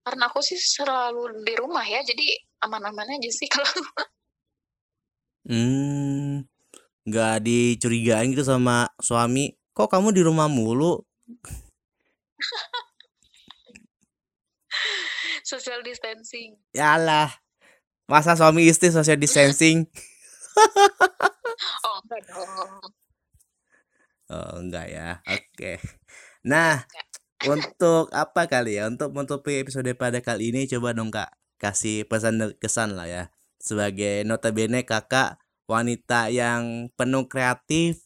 S2: Karena aku sih selalu di rumah ya jadi aman-aman aja sih <laughs> kalau
S1: hmm nggak dicurigain gitu sama suami kok kamu di rumah mulu <laughs>
S2: social distancing.
S1: Yalah masa suami istri social distancing? <laughs>
S2: Oh enggak dong.
S1: Oh enggak ya oke. Okay. nah untuk apa kali ya? Untuk menutupi episode pada kali ini coba dong kak kasih pesan kesan lah ya. Sebagai notabene kakak wanita yang penuh kreatif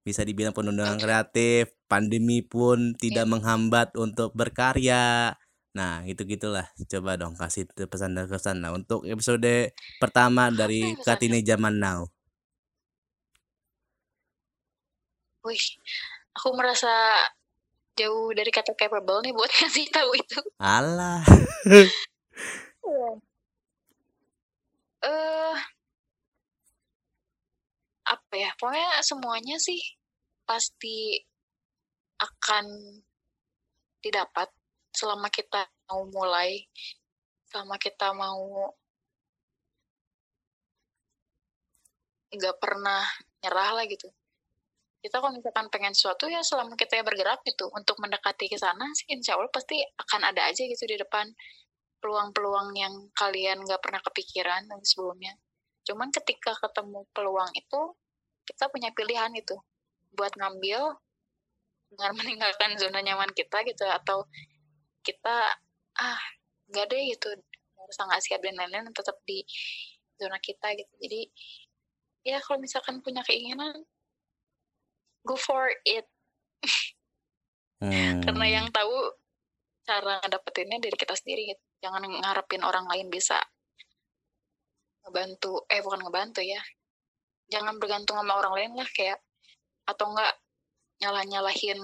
S1: bisa dibilang penuh dengan kreatif pandemi pun tidak iya. menghambat untuk berkarya nah gitu gitulah coba dong kasih pesan dan kesan lah untuk episode pertama dari Katini Zaman Now
S2: Wih, aku merasa jauh dari kata capable nih buat <laughs> ngasih tahu itu.
S1: Alah.
S2: Eh uh, apa ya? Pokoknya semuanya sih pasti akan didapat selama kita mau mulai, selama kita mau nggak pernah nyerah lah gitu. Kita kalau misalkan pengen sesuatu ya selama kita bergerak gitu untuk mendekati ke sana sih insya Allah pasti akan ada aja gitu di depan peluang-peluang yang kalian nggak pernah kepikiran sebelumnya. Cuman ketika ketemu peluang itu kita punya pilihan itu. Buat ngambil dengan <laughs> meninggalkan zona nyaman kita gitu atau kita ah nggak deh gitu merasa nggak siap dan lain-lain tetap di zona kita gitu jadi ya kalau misalkan punya keinginan go for it <laughs> hmm. karena yang tahu cara ngedapetinnya dari kita sendiri gitu. jangan ngarepin orang lain bisa ngebantu eh bukan ngebantu ya jangan bergantung sama orang lain lah kayak atau enggak nyalah nyalahin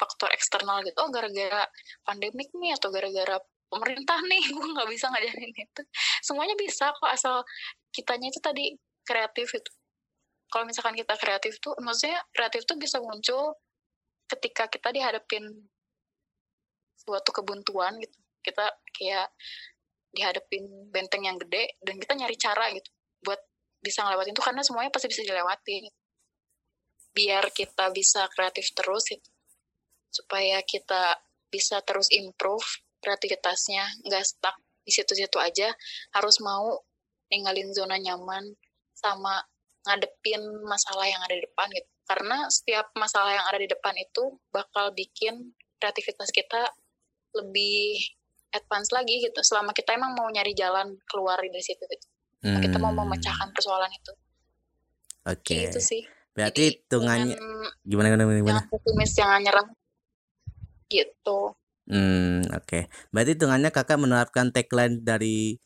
S2: faktor eksternal gitu oh gara-gara pandemik nih atau gara-gara pemerintah nih <laughs> gue nggak bisa ngajarin itu semuanya bisa kok asal kitanya itu tadi kreatif itu kalau misalkan kita kreatif tuh maksudnya kreatif tuh bisa muncul ketika kita dihadapin suatu kebuntuan gitu kita kayak dihadapin benteng yang gede dan kita nyari cara gitu buat bisa ngelewatin itu karena semuanya pasti bisa dilewati gitu. biar kita bisa kreatif terus gitu. Supaya kita bisa terus improve kreativitasnya nggak stuck di situ-situ aja harus mau ninggalin zona nyaman sama ngadepin masalah yang ada di depan gitu karena setiap masalah yang ada di depan itu bakal bikin kreativitas kita lebih advance lagi gitu selama kita emang mau nyari jalan keluar dari situ gitu hmm. kita mau hmm. memecahkan persoalan itu
S1: oke okay.
S2: itu sih
S1: berarti hitungannya gimana gimana gimana
S2: jangan pesimis jangan nyerah gitu.
S1: Hmm oke. Okay. berarti hitungannya kakak menerapkan tagline dari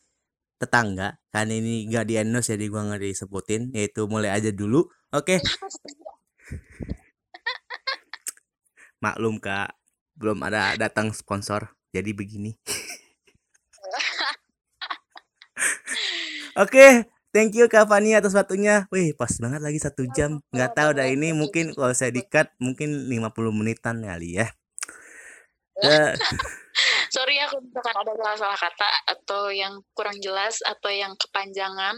S1: tetangga kan ini gak di endorse jadi gua nggak disebutin yaitu mulai aja dulu oke? Okay. <laughs> maklum kak. Belum ada datang sponsor jadi begini. <laughs> Oke okay, thank you Kak Fani atas waktunya. Wih pas banget lagi satu jam. Nggak tahu dah ini mungkin kalau saya dikat mungkin 50 menitan kali ya <laughs>
S2: sorry ya kalau misalkan ada salah-salah kata atau yang kurang jelas atau yang kepanjangan.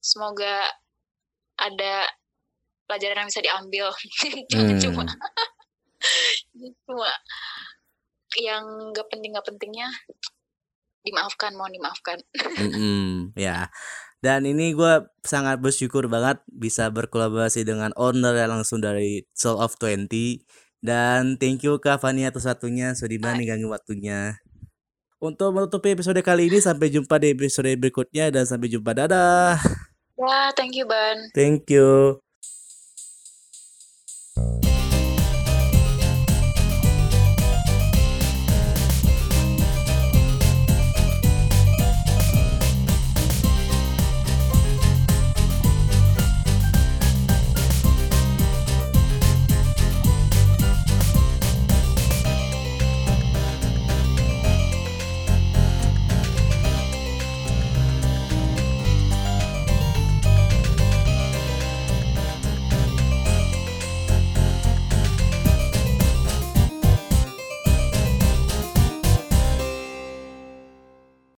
S2: Semoga ada pelajaran yang bisa diambil. <laughs> Jangan hmm. cuma. Cuma. Yang gak penting gak pentingnya dimaafkan mohon dimaafkan. <laughs>
S1: Mm -hmm, ya. Dan ini gue sangat bersyukur banget bisa berkolaborasi dengan owner yang langsung dari Soul of 20 dan thank you Kak Fani atas satunya sudah berani ganggu waktunya. Untuk menutupi episode kali ini sampai jumpa di episode berikutnya dan sampai jumpa dadah.
S2: Wah, thank you Ban.
S1: Thank you.